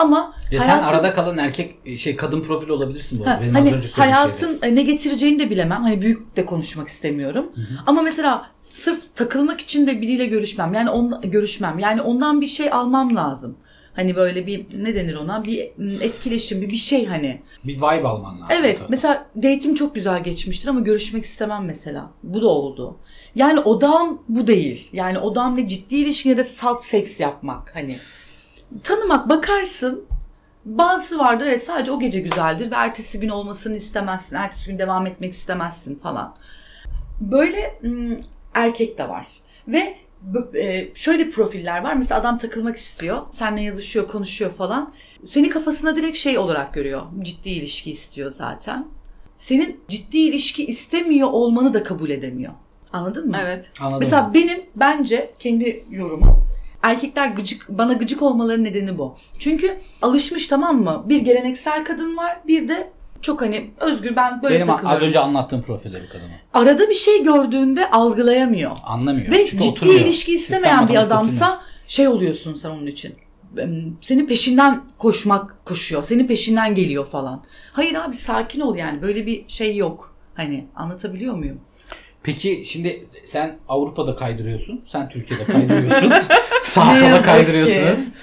Ama Ya sen hayatın- arada kalan erkek şey kadın profili olabilirsin bu arada. Ha, Benim hani az önce hayatın e, ne getireceğini de bilemem. Hani büyük de konuşmak istemiyorum. Ama mesela sırf takılmak için de biriyle görüşmem. Yani on, görüşmem. Yani ondan bir şey almam lazım. Hani böyle bir ne denir ona? Bir etkileşim, bir bir şey hani. Bir vibe alman lazım. Evet Tabii. mesela date'im çok güzel geçmiştir ama görüşmek istemem mesela. Bu da oldu. Yani odam bu değil. Yani odam ne ciddi ilişki ne de salt seks yapmak hani. Tanımak bakarsın bazısı vardır evet sadece o gece güzeldir ve ertesi gün olmasını istemezsin. Ertesi gün devam etmek istemezsin falan. Böyle erkek de var. Ve e, şöyle profiller var. Mesela adam takılmak istiyor. Seninle yazışıyor, konuşuyor falan. Seni kafasına direkt şey olarak görüyor. Ciddi ilişki istiyor zaten. Senin ciddi ilişki istemiyor olmanı da kabul edemiyor. Anladın mı? Evet. Anladım. Mesela benim bence kendi yorumum erkekler gıcık bana gıcık olmaları nedeni bu. Çünkü alışmış tamam mı? Bir geleneksel kadın var, bir de çok hani özgür ben böyle Benim takılıyorum. az önce anlattığım profilde bir kadın. Arada bir şey gördüğünde algılayamıyor. Anlamıyor. Ve Çünkü ciddi oturmuyor. ilişki Sistem istemeyen bir adamsa oturmuyor. şey oluyorsun sen onun için. Senin peşinden koşmak koşuyor. Senin peşinden geliyor falan. Hayır abi sakin ol yani. Böyle bir şey yok. Hani anlatabiliyor muyum? Peki şimdi sen Avrupa'da kaydırıyorsun. Sen Türkiye'de kaydırıyorsun. Sağa sola kaydırıyorsunuz. ki.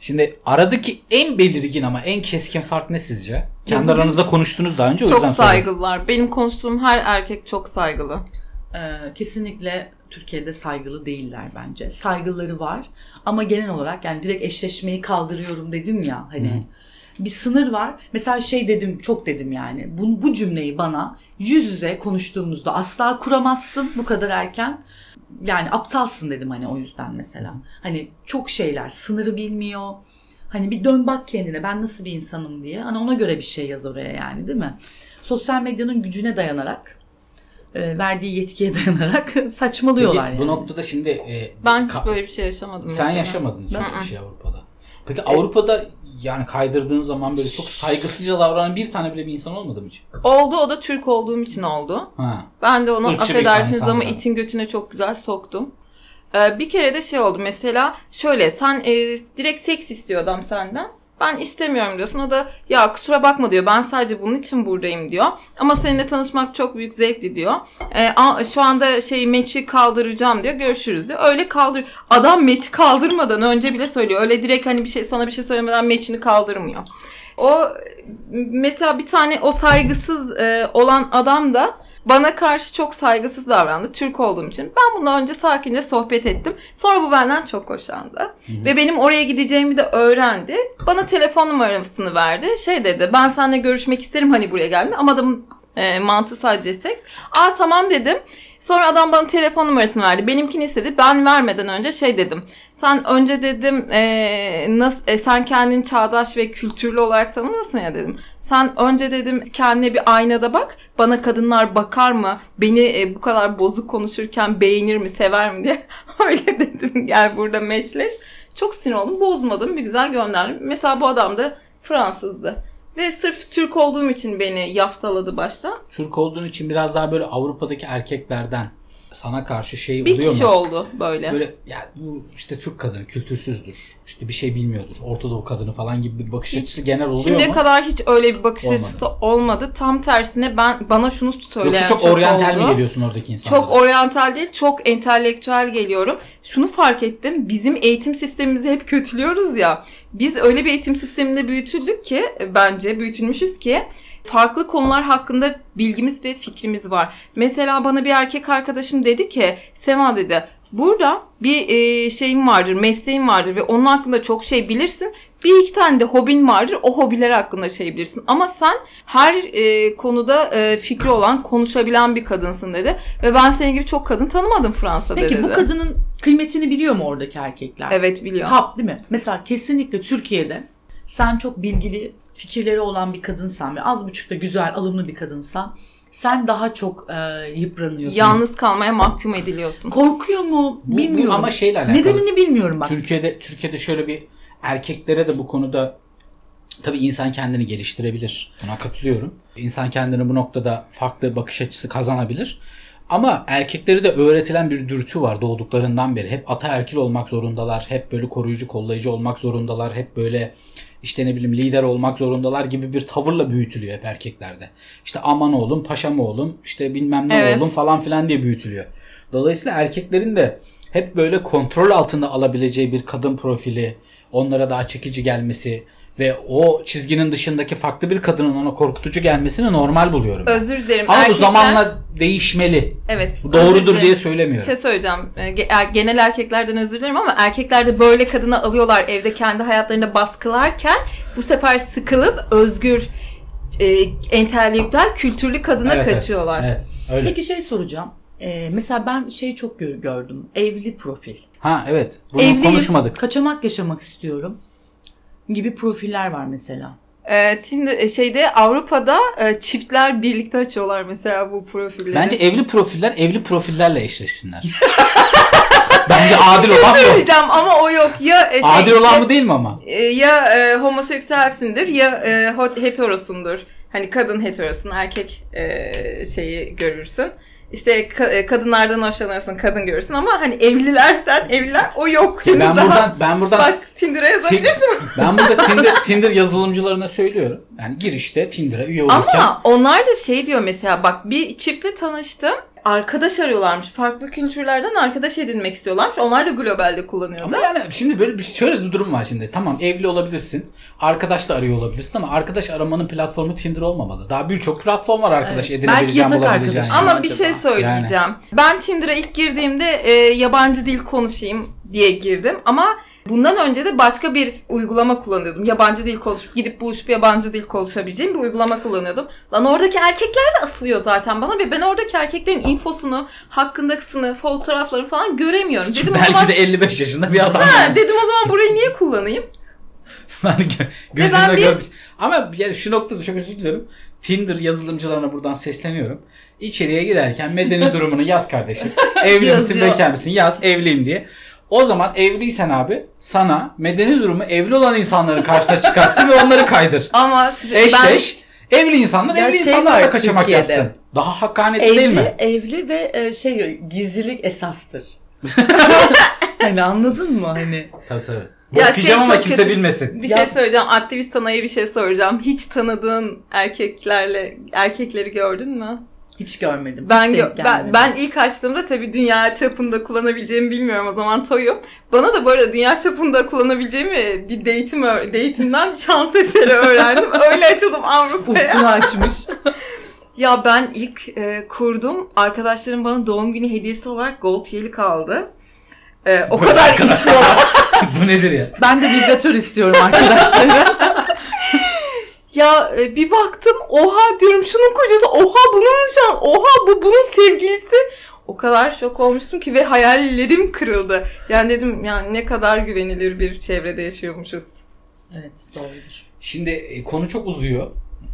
Şimdi aradaki en belirgin ama en keskin fark ne sizce? Kendi bugün- aranızda konuştunuz daha önce o Çok yüzden soruyorum. saygılılar. Benim konuştuğum her erkek çok saygılı. Ee, kesinlikle Türkiye'de saygılı değiller bence. Saygıları var ama genel olarak yani direkt eşleşmeyi kaldırıyorum dedim ya hani bir sınır var. Mesela şey dedim çok dedim yani bu, bu cümleyi bana yüz yüze konuştuğumuzda asla kuramazsın bu kadar erken. Yani aptalsın dedim hani o yüzden mesela. Hani çok şeyler sınırı bilmiyor. Hani bir dön bak kendine ben nasıl bir insanım diye. Hani ona göre bir şey yaz oraya yani değil mi? Sosyal medyanın gücüne dayanarak e, verdiği yetkiye dayanarak saçmalıyorlar Peki, yani. bu noktada şimdi e, Ben hiç böyle bir şey yaşamadım sen mesela. yaşamadın hiç böyle bir şey Avrupa'da. Peki Avrupa'da yani kaydırdığın zaman böyle çok saygısızca davranan bir tane bile bir insan olmadı mı hiç? Oldu o da Türk olduğum için oldu. Ha. Ben de onu Irkçılık affedersiniz ama itin götüne çok güzel soktum. Ee, bir kere de şey oldu mesela şöyle sen e, direkt seks istiyor adam senden. Ben istemiyorum diyorsun. O da ya kusura bakma diyor. Ben sadece bunun için buradayım diyor. Ama seninle tanışmak çok büyük zevkli diyor. A- şu anda şey meçi kaldıracağım diyor. Görüşürüz diyor. Öyle kaldır. Adam meçi kaldırmadan önce bile söylüyor. Öyle direkt hani bir şey sana bir şey söylemeden meçini kaldırmıyor. O mesela bir tane o saygısız e, olan adam da bana karşı çok saygısız davrandı. Türk olduğum için. Ben bundan önce sakince sohbet ettim. Sonra bu benden çok hoşlandı. Ve benim oraya gideceğimi de öğrendi. Bana telefon numarasını verdi. Şey dedi ben seninle görüşmek isterim hani buraya geldin. Ama adamın e, mantığı sadece seks. Aa tamam dedim. Sonra adam bana telefon numarasını verdi. Benimkini istedi. Ben vermeden önce şey dedim. Sen önce dedim e, nasıl e, sen kendini çağdaş ve kültürlü olarak tanımlıyorsun ya dedim. Sen önce dedim kendine bir aynada bak. Bana kadınlar bakar mı? Beni e, bu kadar bozuk konuşurken beğenir mi, sever mi diye. Öyle dedim. Gel burada meçleş. Çok sinir oldum. Bozmadım. Bir güzel gönderdim. Mesela bu adam da Fransızdı. Ve sırf Türk olduğum için beni yaftaladı başta. Türk olduğun için biraz daha böyle Avrupa'daki erkeklerden sana karşı şey Bir oluyor kişi mu? oldu böyle. Böyle ya bu işte Türk kadını kültürsüzdür. İşte bir şey bilmiyordur. Orta Doğu kadını falan gibi bir bakış açısı genel oluyor Şimdiye mu? kadar hiç öyle bir bakış Olmadı. açısı olmadı. Tam tersine ben bana şunu söyleyen Yoksa çok, çok oryantal oldu. mi geliyorsun oradaki insanlara? Çok oryantal değil, çok entelektüel geliyorum. Şunu fark ettim, bizim eğitim sistemimizi hep kötülüyoruz ya. Biz öyle bir eğitim sisteminde büyütüldük ki, bence büyütülmüşüz ki, farklı konular hakkında bilgimiz ve fikrimiz var. Mesela bana bir erkek arkadaşım dedi ki, Sema dedi, burada bir e, şeyim vardır, mesleğim vardır ve onun hakkında çok şey bilirsin. Bir iki tane de hobin vardır. O hobiler hakkında şey bilirsin. Ama sen her e, konuda e, fikri olan, konuşabilen bir kadınsın dedi. Ve ben senin gibi çok kadın tanımadım Fransa'da Peki dedi. bu kadının kıymetini biliyor mu oradaki erkekler? Evet biliyor. Tap değil mi? Mesela kesinlikle Türkiye'de sen çok bilgili fikirleri olan bir kadınsan ve az buçuk da güzel, alımlı bir kadınsan sen daha çok e, yıpranıyorsun. Yalnız kalmaya mahkum ediliyorsun. Korkuyor mu? Bu- bu Bilmiyorum. ama şeyle alakalı. Nedenini bilmiyorum bak. Türkiye'de Türkiye'de şöyle bir erkeklere de bu konuda tabii insan kendini geliştirebilir. Buna katılıyorum. İnsan kendini bu noktada farklı bakış açısı kazanabilir. Ama erkeklere de öğretilen bir dürtü var doğduklarından beri. Hep ataerkil olmak zorundalar. Hep böyle koruyucu, kollayıcı olmak zorundalar. Hep böyle işte ne bileyim lider olmak zorundalar gibi bir tavırla büyütülüyor hep erkeklerde. İşte aman oğlum, paşam oğlum, işte bilmem ne Evet. oğlum falan filan diye büyütülüyor. Dolayısıyla erkeklerin de hep böyle kontrol altında alabileceği bir kadın profili, onlara daha çekici gelmesi ve o çizginin dışındaki farklı bir kadının ona korkutucu gelmesini normal buluyorum. ben. Özür dilerim. Ama bu Erkekler- zamanla değişmeli. Evet. Bu doğrudur diye Bir söylemiyorum. şey söyleyeceğim. Ee, er- Genel erkeklerden özür dilerim ama erkekler de böyle kadını alıyorlar evde kendi hayatlarında baskılarken bu sefer sıkılıp özgür, e, entelektüel, kültürlü kadına Evet, evet. kaçıyorlar. Evet, öyle. Peki şey soracağım. Ee, mesela ben şey çok gör- gördüm. Evli profil. Ha evet. Bunu Evliyim, konuşmadık. kaçamak yaşamak istiyorum gibi profiller var mesela. Ee, Tinder e, şeyde Avrupa'da e, çiftler birlikte açıyorlar mesela bu profilleri. Bence evli profiller evli profillerle eşleşsinler. Bence adil şey olan söyleyeceğim ama o yok. Ya e, şey Adil işte, olan bu değil mi ama? e, ya e, homoseksüelsindir ya e, heterosundur. Hani kadın heterosun, erkek e, şeyi görürsün. İşte ka- e, kadınlardan hoşlanırsın, kadın görürsün ama hani evlilerden evliler o yok. henüz Ben daha. buradan ben buradan Bak Tinder'a yazabilirsin. ben burada Tinder, Tinder yazılımcılarına söylüyorum. Yani girişte Tinder'a üye olurken Ama onlar da şey diyor mesela bak bir çiftle tanıştım. Arkadaş arıyorlarmış. Farklı kültürlerden arkadaş edinmek istiyorlarmış. Onlar da globalde kullanıyordu. Ama yani şimdi böyle bir şöyle bir durum var şimdi. Tamam evli olabilirsin. Arkadaş da arıyor olabilirsin ama arkadaş aramanın platformu Tinder olmamalı. Daha birçok platform var arkadaş Evet. edinebileceğin, Belki yatak bulabileceğin. arkadaşı. Ama acaba? bir şey söyleyeceğim. Ben Tinder'a ilk girdiğimde e, yabancı dil konuşayım diye girdim ama bundan önce de başka bir uygulama kullanıyordum. Yabancı dil konuşup gidip buluşup yabancı dil konuşabileceğim bir uygulama kullanıyordum. Lan oradaki erkekler de asılıyor zaten bana ve ben oradaki erkeklerin infosunu, hakkındakisini, fotoğraflarını falan göremiyorum. Dedim o Belki zaman de 55 yaşında bir adam. Ha, dedim o zaman burayı niye kullanayım? Gö- gözümle ben bir- görmüş. Ama yani şu noktada çok özür diliyorum. Tinder yazılımcılarına buradan sesleniyorum. İçeriye girerken medeni durumunu yaz kardeşim. Evli misin bekar mısın? Yaz evliyim diye. O zaman evliysen abi sana medeni durumu evli olan insanların karşına çıkarsın ve onları kaydır. Ama size, Eşleş. Evli insanlar Ya evli şey insanlarla kaçamak Türkiye'de. yapsın. Daha hakkaniyetli değil Evli, mi? evli ve e, şey gizlilik esastır. Hani anladın mı hani? Tabii tabii. Ya şey ama kimse kötü. bilmesin. Bir Ya- şey söyleyeceğim. Aktivist Ana'ya bir şey soracağım. Hiç tanıdığın erkeklerle erkekleri gördün mü? Hiç görmedim. Ben hiç gö- denk ben, ben ilk açtığımda tabii dünya çapında kullanabileceğimi bilmiyorum o zaman toyum. Bana da böyle dünya çapında kullanabileceğimi bir date'im date'imden şans eseri öğrendim. Öyle açıldım Avrupa'ya. Ufkunu açmış. Ya ben ilk e, kurdum. Arkadaşlarım bana doğum günü hediyesi olarak gold yelik aldı. E, o kadar istiyorum. Bu nedir ya? Ben de vibratör istiyorum arkadaşlara. Ya e, bir baktım oha diyorum şunun kocası oha bunun nişan oha bu bunun sevgilisi. O kadar şok olmuştum ki ve hayallerim kırıldı. Yani dedim yani ne kadar güvenilir bir çevrede yaşıyormuşuz. evet doğrudur. Şimdi e, konu çok uzuyor.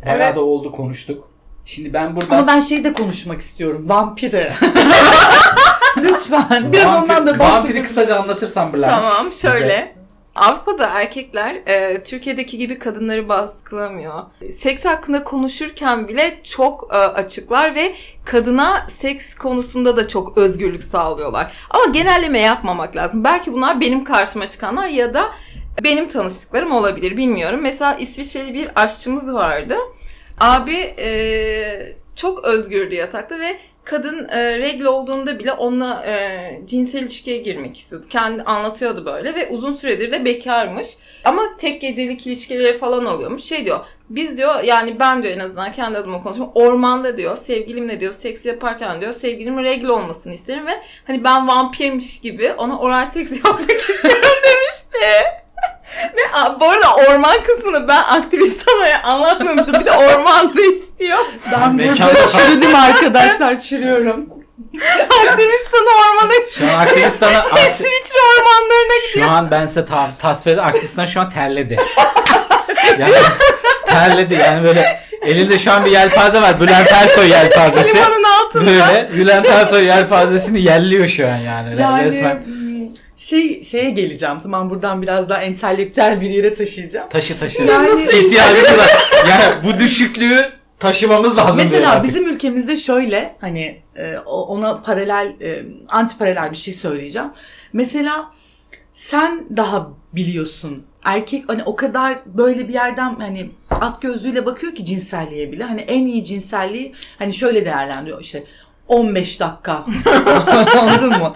Bayağı Evet. da oldu konuştuk. Şimdi ben burada Ama ben şeyi de konuşmak istiyorum. Vampiri. Lütfen. Biraz Vampir- ondan da Vampiri bahsedelim. kısaca anlatırsan Bülent. Tamam şöyle. Avrupa'da erkekler e, Türkiye'deki gibi kadınları baskılamıyor. Seks hakkında konuşurken bile çok e, açıklar ve kadına seks konusunda da çok özgürlük sağlıyorlar. Ama genelleme yapmamak lazım. Belki bunlar benim karşıma çıkanlar ya da benim tanıştıklarım olabilir bilmiyorum. Mesela İsviçreli bir aşçımız vardı. Abi e, çok özgürdü yatakta ve kadın e, regl olduğunda bile onunla e, cinsel ilişkiye girmek istiyordu. Kendi anlatıyordu böyle ve uzun süredir de bekarmış. Ama tek gecelik ilişkileri falan oluyormuş. Şey diyor biz diyor yani ben diyor en azından kendi adıma konuşuyorum. Ormanda diyor sevgilimle diyor seks yaparken diyor sevgilimin regl olmasını isterim ve hani ben vampirmiş gibi ona oral seks yapmak istiyorum demişti. Ve a, bu arada orman kısmını ben aktivist anaya anlatmamıştım. Bir de ormanda istiyor. Ben Mekanda burada çürüdüm arkadaşlar. Çürüyorum. Aktivist ana ormana Şu an aktivistana İsviçre ormanlarına gidiyor. şu an ben size ta- tasvir ederim. Aktivistan şu an terledi. Yani terledi yani böyle elinde şu an bir yelpaze var. Bülent Ersoy yelpazesi. Limanın altında. Böyle Bülent Ersoy yelpazesini yelliyor şu an yani. Yani Resmen şey şeye geleceğim. Tamam buradan biraz daha entelektüel bir yere taşıyacağım. taşı taşı. Yani- İhtiyacımız var. Yani bu düşüklüğü taşımamız lazım. Mesela artık. bizim ülkemizde şöyle hani e, ona paralel e, anti paralel bir şey söyleyeceğim. Mesela sen daha biliyorsun. Erkek hani o kadar böyle bir yerden hani at gözlüğüyle bakıyor ki cinselliğe bile. Hani en iyi cinselliği hani şöyle değerlendiriyor işte 15 dakika. Anladın mı?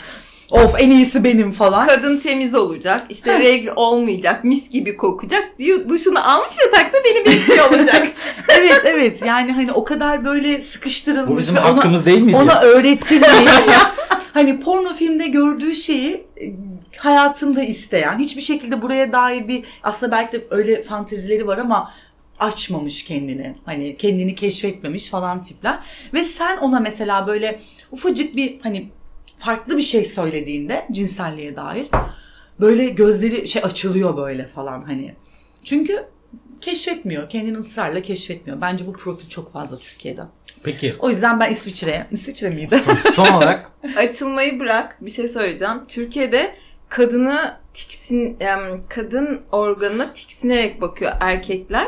Of en iyisi benim falan. Kadın temiz olacak. işte regl olmayacak. Mis gibi kokacak. Diyor, duşunu almış yatakta beni bekliyor olacak. evet evet yani hani o kadar böyle sıkıştırılmış Bu bizim ve ona- hakkımız değil miydi? ona öğretilmiş. hani porno filmde gördüğü şeyi e, hayatında isteyen, hiçbir şekilde buraya dair bir aslında belki de öyle fantezileri var ama açmamış kendini. Hani kendini keşfetmemiş falan tipler. Ve sen ona mesela böyle ufacık bir hani farklı bir şey söylediğinde cinselliğe dair böyle gözleri şey açılıyor böyle falan hani. Çünkü keşfetmiyor. Kendini ısrarla keşfetmiyor. Bence bu profil çok fazla Türkiye'de. Peki O yüzden ben İsviçre'ye, İsviçre miydi? son olarak Açılmayı bırak. Bir şey söyleyeceğim. Türkiye'de kadını tiksin, em, kadın organına tiksinerek bakıyor erkekler.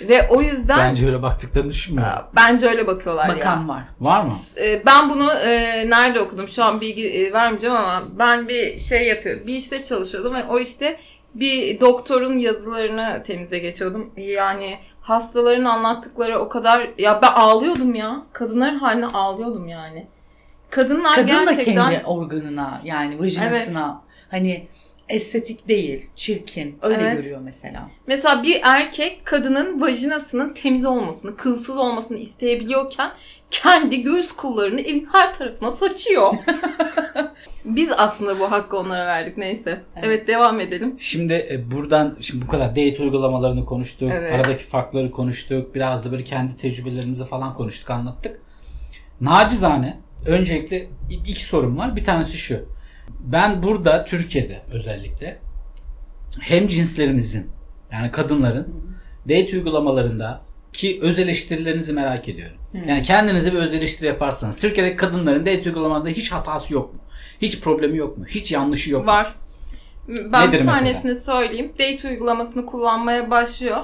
Ve o yüzden bence öyle baktıklarını düşünmüyorum. bence öyle bakıyorlar ya. Bakan var. Var mı? Ee, Ben bunu e, nerede okudum? Şu an bilgi e, vermeyeceğim ama ben bir şey yapıyorum. Bir işte çalışıyordum ve o işte bir doktorun yazılarını temize geçiyordum. Yani hastaların anlattıkları o kadar ya ben ağlıyordum ya. Kadınların haline ağlıyordum yani. Kadınlar Kadın da gerçekten kendi organına yani vajinasına hani estetik değil, çirkin öyle Evet. görüyor mesela. mesela bir erkek kadının vajinasının temiz olmasını, kılsız olmasını isteyebiliyorken kendi göğüs kıllarını evin her tarafına saçıyor. Biz aslında bu hakkı onlara verdik neyse. Evet, Evet. devam edelim. Şimdi e, buradan şimdi bu kadar date uygulamalarını konuştuk. Evet. Aradaki farkları konuştuk. Biraz da böyle kendi tecrübelerimizi falan konuştuk, anlattık. Nacizane öncelikle iki sorum var. Bir tanesi şu. Ben burada Türkiye'de özellikle hem cinslerimizin yani kadınların date uygulamalarında ki öz eleştirilerinizi merak ediyorum. Yani kendinize bir öz eleştiri yaparsanız Türkiye'deki kadınların date uygulamalarında hiç hatası yok mu? Hiç problemi yok mu? Hiç yanlışı yok mu? Var. Ben Nedir bir mesela? tanesini söyleyeyim. Date uygulamasını kullanmaya başlıyor.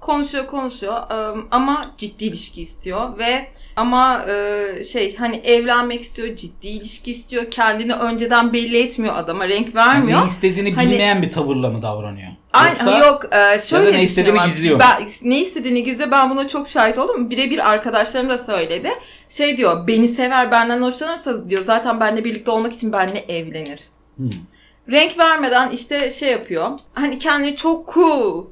konuşuyor konuşuyor ıı, ama ciddi ilişki istiyor ve ama e, şey hani evlenmek istiyor, ciddi ilişki istiyor. Kendini önceden belli etmiyor adama, renk vermiyor. Yani ne istediğini Hani- bilmeyen bir tavırla mı davranıyor? Ay, Yoksa yok e, şöyle ya da ne istediğini gizliyor? Ben, ne istediğini gizliyor ben buna çok şahit oldum. Birebir arkadaşlarım da söyledi. Şey diyor beni sever benden hoşlanırsa diyor zaten benimle birlikte olmak için benimle evlenir. Hmm. Renk vermeden işte şey yapıyor. Hani kendini çok cool,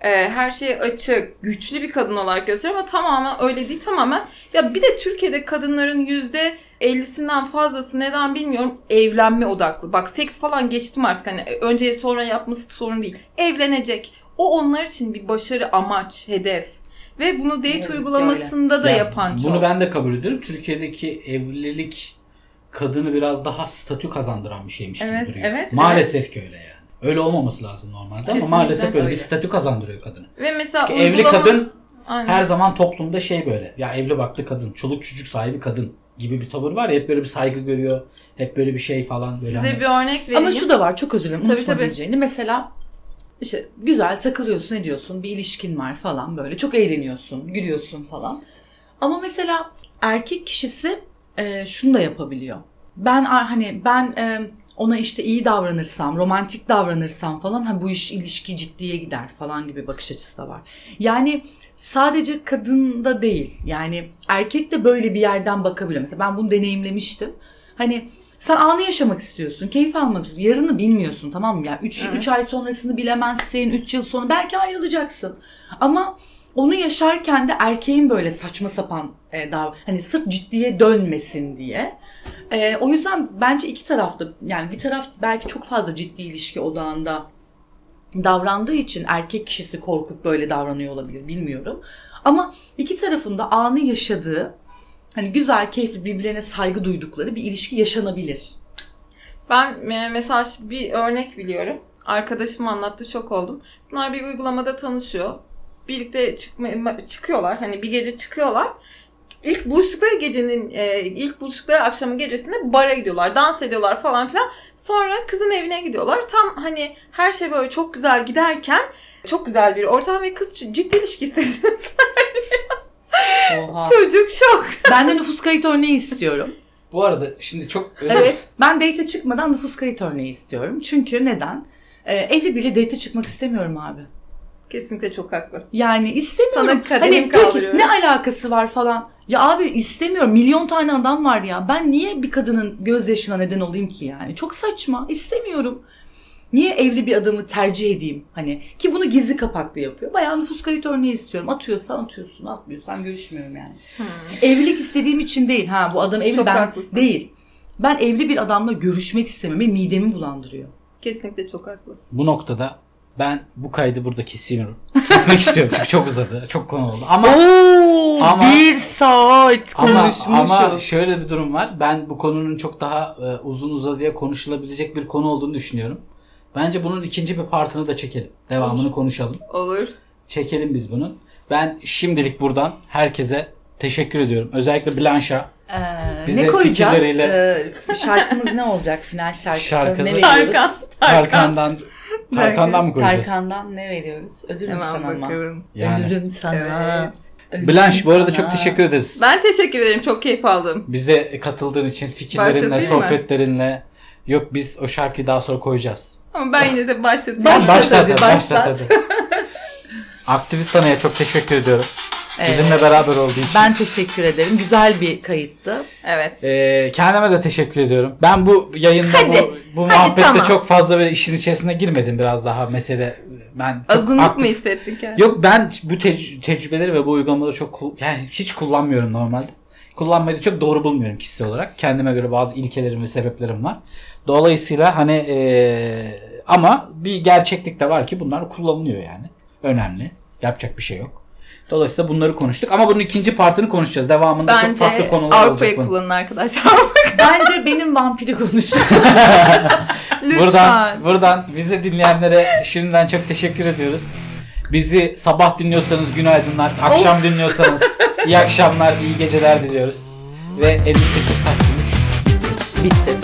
e, her şey açık, güçlü bir kadın olarak gösteriyor ama tamamen öyle değil tamamen. Ya bir de Türkiye'de kadınların yüzde 50'sinden fazlası neden bilmiyorum evlenme odaklı. Bak seks falan geçtim artık hani önce sonra yapması sorun değil. Evlenecek. O onlar için bir başarı, amaç, hedef. Ve bunu date ki uygulamasında da Ya yapan çok. Bunu ben de kabul ediyorum. Türkiye'deki evlilik kadını biraz daha statü kazandıran bir şeymiş Evet, gibi duruyor. evet, Maalesef ki öyle yani. Öyle olmaması lazım normalde Kesinlikle ama maalesef öyle, öyle. bir statü kazandırıyor kadını. Ve mesela Çünkü evli uygulama- kadın Aynen. her zaman toplumda şey böyle. Ya evli baklı kadın, çoluk çocuk sahibi kadın gibi bir tavır var ya hep böyle bir saygı görüyor. Hep böyle bir şey falan böyle. Size hani- bir örnek vereyim. Ama şu da var çok özür dilerim Tabii, tabii. diyeceğini. Mesela işte güzel takılıyorsun ediyorsun bir ilişkin var falan böyle çok eğleniyorsun gülüyorsun falan. Ama mesela erkek kişisi e, şunu da yapabiliyor. Ben hani ben e, ona işte iyi davranırsam, romantik davranırsam falan ha bu iş ilişki ciddiye gider falan gibi bakış açısı da var. Yani sadece kadında değil. Yani erkek de böyle bir yerden bakabiliyor. Mesela ben bunu deneyimlemiştim. Hani sen anı yaşamak istiyorsun, keyif almak istiyorsun. Yarını bilmiyorsun tamam mı? Yani 3 Evet. ay sonrasını bilemezsin, 3 yıl sonra belki ayrılacaksın. Ama onu yaşarken de erkeğin böyle saçma sapan e, dav hani sırf ciddiye dönmesin diye. E, o yüzden bence iki tarafta yani bir taraf belki çok fazla ciddi ilişki odağında davrandığı için erkek kişisi korkup böyle davranıyor olabilir bilmiyorum. Ama iki tarafında anı yaşadığı hani güzel, keyifli, birbirlerine saygı duydukları bir ilişki yaşanabilir. Ben e, mesela bir örnek biliyorum. Arkadaşım anlattı şok oldum. Bunlar bir uygulamada tanışıyor. Birlikte çıkma, çıkıyorlar. Hani bir gece çıkıyorlar. İlk buluştukları gecenin e, ilk buluştukları akşamın gecesinde bara gidiyorlar. Dans ediyorlar falan filan. Sonra kızın evine gidiyorlar. Tam hani her şey böyle çok güzel giderken çok güzel bir ortam ve kız ciddi ilişki istediğini Oha. Çocuk şok. ben de nüfus kayıt örneği istiyorum. Bu arada şimdi çok Evet. Ben date çıkmadan nüfus kayıt örneği istiyorum. Çünkü neden? Ee, evli biriyle date çıkmak istemiyorum abi. Kesinlikle çok haklı. Yani istemiyorum. Sana kaderim hani peki ne alakası var falan. Ya abi istemiyorum. Milyon tane adam var ya. Ben niye bir kadının gözyaşına neden olayım ki yani? Çok saçma. İstemiyorum. Niye evli bir adamı tercih edeyim? Hani ki bunu gizli kapaklı yapıyor. Bayağı nüfus kayıt örneği istiyorum. Atıyorsan atıyorsun, atmıyorsan görüşmüyorum yani. Evlilik istediğim için değil. Ha bu adam evli Çok ben haklısın. değil. Ben evli bir adamla görüşmek istemem ve midemi bulandırıyor. Kesinlikle çok haklı. Bu noktada ben bu kaydı burada kesiyorum. Kesmek istiyorum çünkü çok uzadı. Çok konu oldu. Ama Oo, Ama- bir saat ama, ama şöyle bir durum var. Ben bu konunun çok daha e, uzun uzadıya konuşulabilecek bir konu olduğunu düşünüyorum. Bence bunun ikinci bir partını da çekelim. Devamını konuşalım. Olur. Çekelim biz bunun. Ben şimdilik buradan herkese teşekkür ediyorum. Özellikle Blanche'a. Ee, Bize ne koyacağız? fikirleriyle- Ee, şarkımız ne olacak? Final şarkısı Şarkısı- ne Tarkan. veriyoruz? Tarkan'dan Tarkan'dan mı koyacağız? Tarkan'dan ne veriyoruz? Ölürüm Hemen sana ama. bakalım. Yani. Ölürüm sana. Ölürüm Blanche bu arada sana. çok teşekkür ederiz. Ben teşekkür ederim. Çok keyif aldım. Bize katıldığın için fikirlerinle, Başlatayım sohbetlerinle. Yok biz o şarkıyı daha sonra koyacağız. Ama ben yine de başlatayım. Sen Başlat başlat, hadi, başlat. başlat hadi. Aktivist Ana'ya çok teşekkür ediyorum. Evet. Bizimle beraber olduğu için. Ben teşekkür ederim. Güzel bir kayıttı. Evet. Ee, kendime de teşekkür ediyorum. Ben bu yayında Hadi, bu, bu hadi muhabbette tamam. çok fazla böyle işin içerisine girmedim biraz daha mesele. Ben Azınlık aktif- mı hissettin kendini? Yok ben bu tec- tecrübeleri ve bu uygulamaları çok yani hiç kullanmıyorum normalde. Kullanmayı da çok doğru bulmuyorum kişisel olarak. Kendime göre bazı ilkelerim ve sebeplerim var. Dolayısıyla hani eee, ama bir gerçeklik de var ki bunlar kullanılıyor yani. Önemli. Yapacak bir şey yok. Dolayısıyla bunları konuştuk ama bunun ikinci partını konuşacağız. Devamında çok farklı Bence konular olacak. Avrupa'yı kullanın arkadaşlar. Bence benim vampiri konuştu. Lütfen. Buradan buradan bizi dinleyenlere şimdiden çok teşekkür ediyoruz. Bizi sabah dinliyorsanız günaydınlar, akşam dinliyorsanız iyi akşamlar, iyi geceler diliyoruz. Ve 58 Taksim 3 Bitti.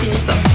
Finito.